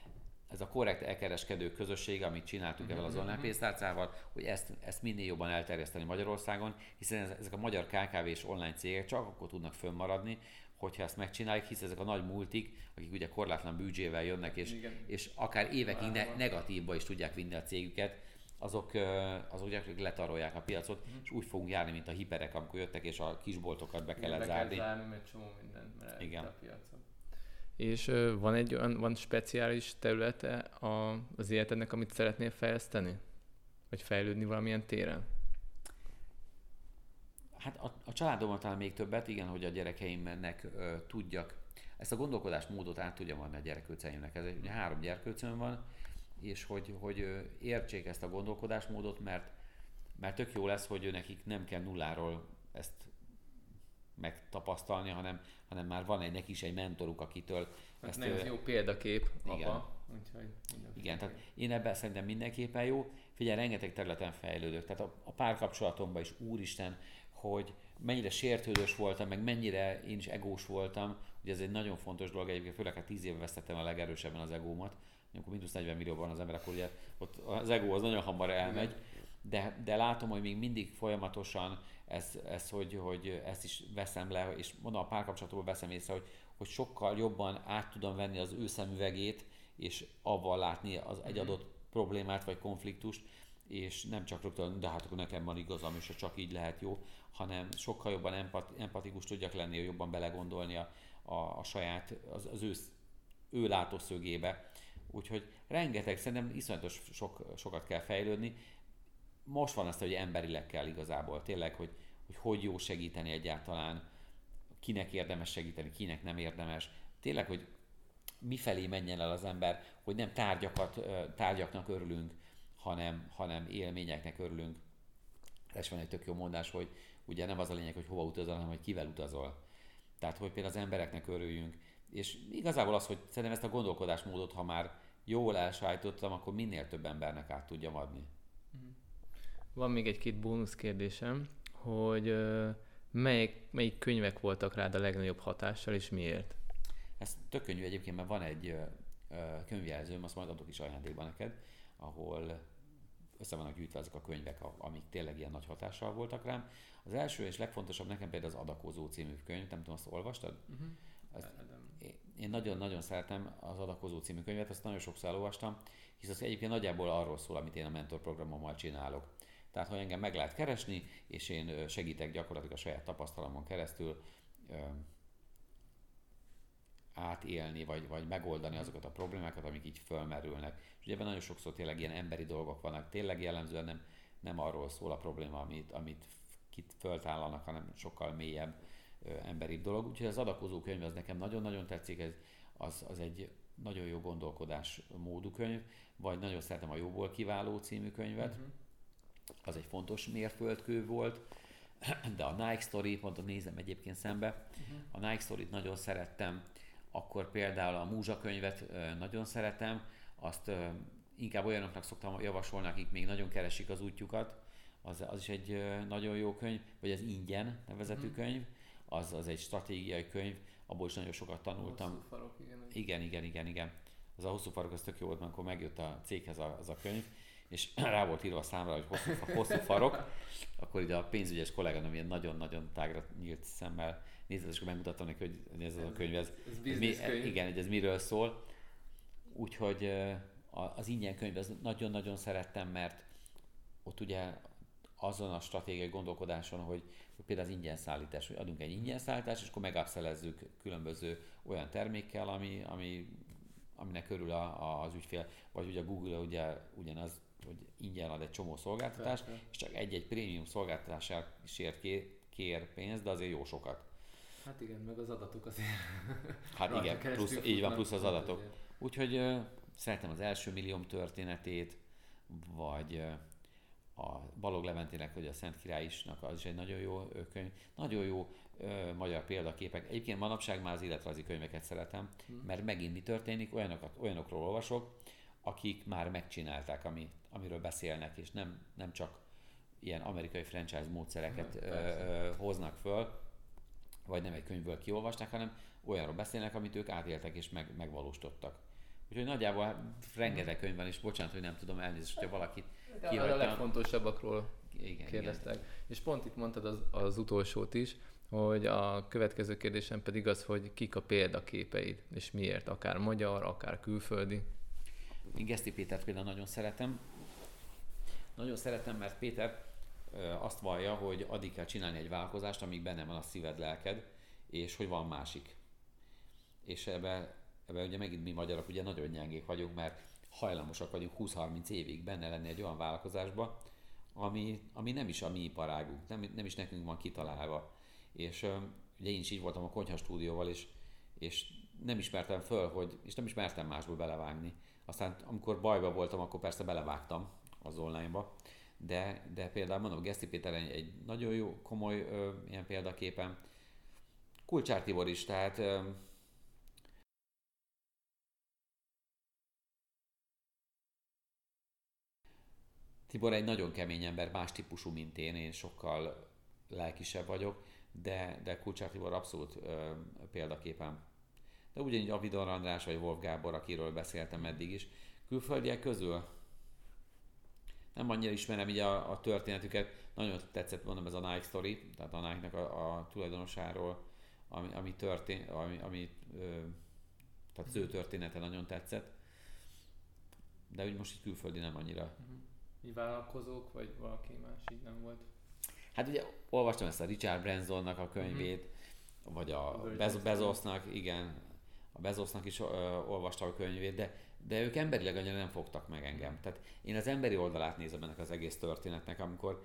ez a korrekt elkereskedő közösség, amit csináltunk uh-huh. az online pénztárcával, hogy ezt, ezt minél jobban elterjeszteni Magyarországon, hiszen ezek a magyar KKV és online cégek csak akkor tudnak fönnmaradni, hogyha ezt megcsináljuk, hisz ezek a nagy multik, akik ugye korlátlan büdzsével jönnek, és, és akár évekig ne, negatívba is tudják vinni a cégüket, azok, azok gyakorlatilag letarolják a piacot, mm. és úgy fogunk járni, mint a hiperek, amikor jöttek, és a kisboltokat be kellett zárni. Be kell zárni, mert csomó mindent Igen. a piacot. És van egy olyan, van speciális területe a, az életednek, amit szeretnél fejleszteni? Vagy fejlődni valamilyen téren? Hát a, a családommal talán még többet, igen, hogy a gyerekeimnek ö, tudjak ezt a gondolkodásmódot át tudjam adni a gyerkőceimnek. Ez ugye három gyerkőcöm van, és hogy, hogy értsék ezt a gondolkodásmódot, mert, mert tök jó lesz, hogy nekik nem kell nulláról ezt megtapasztalni, hanem, hanem már van egy neki is egy mentoruk, akitől... Hát ezt ez jó példakép, igen. apa. Úgyhogy igen, tehát én ebben szerintem mindenképpen jó. Figyelj, rengeteg területen fejlődök. Tehát a, a párkapcsolatomban is, úristen, hogy mennyire sértődős voltam, meg mennyire én is egós voltam. Ugye ez egy nagyon fontos dolog, egyébként főleg hát 10 éve vesztettem a legerősebben az egómat. Amikor mínusz 40 millió van az ember, akkor ugye ott az egó az nagyon hamar elmegy. De, de látom, hogy még mindig folyamatosan ez, ez hogy, hogy ezt is veszem le, és mondom, a párkapcsolatból veszem észre, hogy, hogy sokkal jobban át tudom venni az ő szemüvegét, és avval látni az egy mhm. adott problémát vagy konfliktust, és nem csak rögtön, de hát akkor nekem van igazam, és csak így lehet jó, hanem sokkal jobban empat, empatikus tudjak lenni, jobban belegondolni a, a, a saját, az, az ő, ő látószögébe. Úgyhogy rengeteg, szerintem iszonyatos sok, sokat kell fejlődni. Most van azt, hogy emberileg kell igazából, tényleg, hogy, hogy hogy jó segíteni egyáltalán, kinek érdemes segíteni, kinek nem érdemes. Tényleg, hogy mifelé menjen el az ember, hogy nem tárgyakat, tárgyaknak örülünk, hanem, hanem élményeknek örülünk. És van egy tök jó mondás, hogy ugye nem az a lényeg, hogy hova utazol, hanem hogy kivel utazol. Tehát, hogy például az embereknek örüljünk. És igazából az, hogy szerintem ezt a gondolkodásmódot, ha már jól elsájtottam, akkor minél több embernek át tudjam adni. Mhm. Van még egy-két bónusz kérdésem, hogy melyik, melyik könyvek voltak rád a legnagyobb hatással, és miért? Ez tök könnyű egyébként, mert van egy könyvjelzőm, azt majd adok is ajándékba neked, ahol össze vannak gyűjtve ezek a könyvek, amik tényleg ilyen nagy hatással voltak rám. Az első és legfontosabb nekem például az Adakozó című könyv, nem tudom, azt olvastad? Uh-huh. Azt, én nagyon-nagyon szeretem az Adakozó című könyvet, azt nagyon sokszor elolvastam, hisz az egyébként nagyjából arról szól, amit én a mentor programommal csinálok. Tehát, hogy engem meg lehet keresni, és én segítek gyakorlatilag a saját tapasztalamon keresztül átélni, vagy, vagy megoldani azokat a problémákat, amik így fölmerülnek. És ugye ebben nagyon sokszor tényleg ilyen emberi dolgok vannak, tényleg jellemzően nem, nem arról szól a probléma, amit, amit kit föltállanak, hanem sokkal mélyebb emberi dolog. Úgyhogy az adakozó könyv az nekem nagyon-nagyon tetszik, ez, az, az egy nagyon jó gondolkodás módú könyv, vagy nagyon szeretem a Jóból kiváló című könyvet, uh-huh. az egy fontos mérföldkő volt, de a Nike Story, pont nézem egyébként szembe, uh-huh. a Nike Story-t nagyon szerettem, akkor például a Múzsa könyvet nagyon szeretem, azt inkább olyanoknak szoktam javasolni, akik még nagyon keresik az útjukat, az, az is egy nagyon jó könyv, vagy az Ingyen nevezetű mm. könyv, az, az egy stratégiai könyv, abból is nagyon sokat tanultam. Hosszú farok, igen. Igen, igen, igen, igen. Az a hosszú farok, az tök jó volt, amikor megjött a céghez a, az a könyv, és rá volt írva a számra, hogy hosszú, hosszú farok, akkor ide a pénzügyes kolléganőm ilyen nagyon-nagyon tágra nyílt szemmel nézett, és akkor megmutattam neki, hogy ez, ez a könyv, ez, ez, ez mi, könyv. igen, hogy ez miről szól. Úgyhogy az ingyen könyv, ez nagyon-nagyon szerettem, mert ott ugye azon a stratégiai gondolkodáson, hogy, például az ingyen szállítás, hogy adunk egy ingyen szállítást, és akkor megabszelezzük különböző olyan termékkel, ami, ami, aminek körül a, az ügyfél, vagy ugye a Google ugye ugyanaz, hogy ingyen ad egy csomó szolgáltatást, Persze. és csak egy-egy prémium szolgáltatásért kér pénzt, de azért jó sokat. Hát igen, meg az adatok azért. Hát igen, plusz, így van, plusz az adatok. Úgyhogy uh, szeretem az első millióm történetét, vagy a Balog Leventének, vagy a Szent Királyisnak, az is egy nagyon jó könyv. Nagyon jó uh, magyar példaképek. Egyébként manapság már az életrajzi könyveket szeretem, hmm. mert megint mi történik, olyanokat, olyanokról olvasok, akik már megcsinálták, ami, amiről beszélnek, és nem, nem csak ilyen amerikai franchise módszereket hmm, hoznak föl, vagy nem egy könyvből kiolvasták, hanem olyanról beszélnek, amit ők átéltek és meg, megvalósítottak. Úgyhogy nagyjából rengeteg könyv van, és bocsánat, hogy nem tudom elnézni, hogyha valakit kihagytam. A legfontosabbakról igen, kérdeztek. Igen. És pont itt mondtad az, az utolsót is, hogy a következő kérdésem pedig az, hogy kik a példaképeid, és miért, akár magyar, akár külföldi. Én Geszti Pétert például nagyon szeretem. Nagyon szeretem, mert Péter azt vallja, hogy addig kell csinálni egy vállalkozást, amíg benne van a szíved, lelked, és hogy van másik. És ebbe, ebbe ugye megint mi magyarok ugye nagyon nyengék vagyunk, mert hajlamosak vagyunk 20-30 évig benne lenni egy olyan vállalkozásba, ami, ami nem is a mi iparágunk, nem, nem is nekünk van kitalálva. És ugye én is így voltam a konyha stúdióval, és, és nem ismertem föl, hogy, és nem ismertem másból belevágni. Aztán amikor bajba voltam, akkor persze belevágtam az online-ba, de, de például mondom, Geszti Péter egy, nagyon jó, komoly ö, ilyen példaképen. Kulcsár Tibor is, tehát ö, Tibor egy nagyon kemény ember, más típusú, mint én, én sokkal lelkisebb vagyok, de, de Kulcsár Tibor abszolút ö, példaképen. De ugyanígy Avidon András vagy Wolf Gábor, akiről beszéltem eddig is. Külföldiek közül nem annyira ismerem így a, a történetüket, nagyon tetszett mondom ez a Nike story, tehát a Nike-nak a, a tulajdonosáról, ami, ami történt, ami, ami ö, tehát az ő története nagyon tetszett, de úgy most így külföldi nem annyira. Uh-huh. Így vállalkozók, vagy valaki más így nem volt? Hát ugye olvastam ezt a Richard Bransonnak a könyvét, uh-huh. vagy a, Bez- Bezosnak, igen, a Bezosnak is ö, olvastam a könyvét, de de ők emberileg annyira nem fogtak meg engem. Tehát én az emberi oldalát nézem ennek az egész történetnek, amikor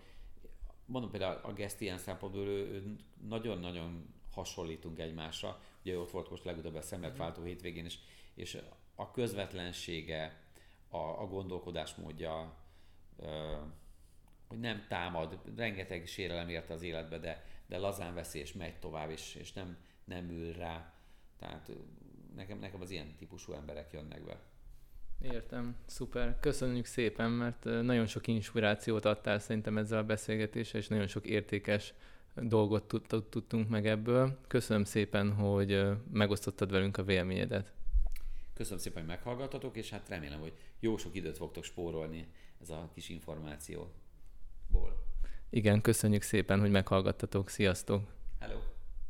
mondom például a Guest ilyen szempontból ő, ő nagyon-nagyon hasonlítunk egymásra. Ugye ott volt most legutóbb a szemletváltó hétvégén, és, és a közvetlensége, a, a gondolkodásmódja, hogy nem támad, rengeteg sérelem érte az életbe, de, de lazán veszi és megy tovább, és, és nem, nem ül rá. Tehát nekem, nekem az ilyen típusú emberek jönnek be. Értem, szuper. Köszönjük szépen, mert nagyon sok inspirációt adtál szerintem ezzel a beszélgetéssel, és nagyon sok értékes dolgot tudtunk meg ebből. Köszönöm szépen, hogy megosztottad velünk a véleményedet. Köszönöm szépen, hogy meghallgattatok, és hát remélem, hogy jó sok időt fogtok spórolni ez a kis információból. Igen, köszönjük szépen, hogy meghallgattatok. Sziasztok!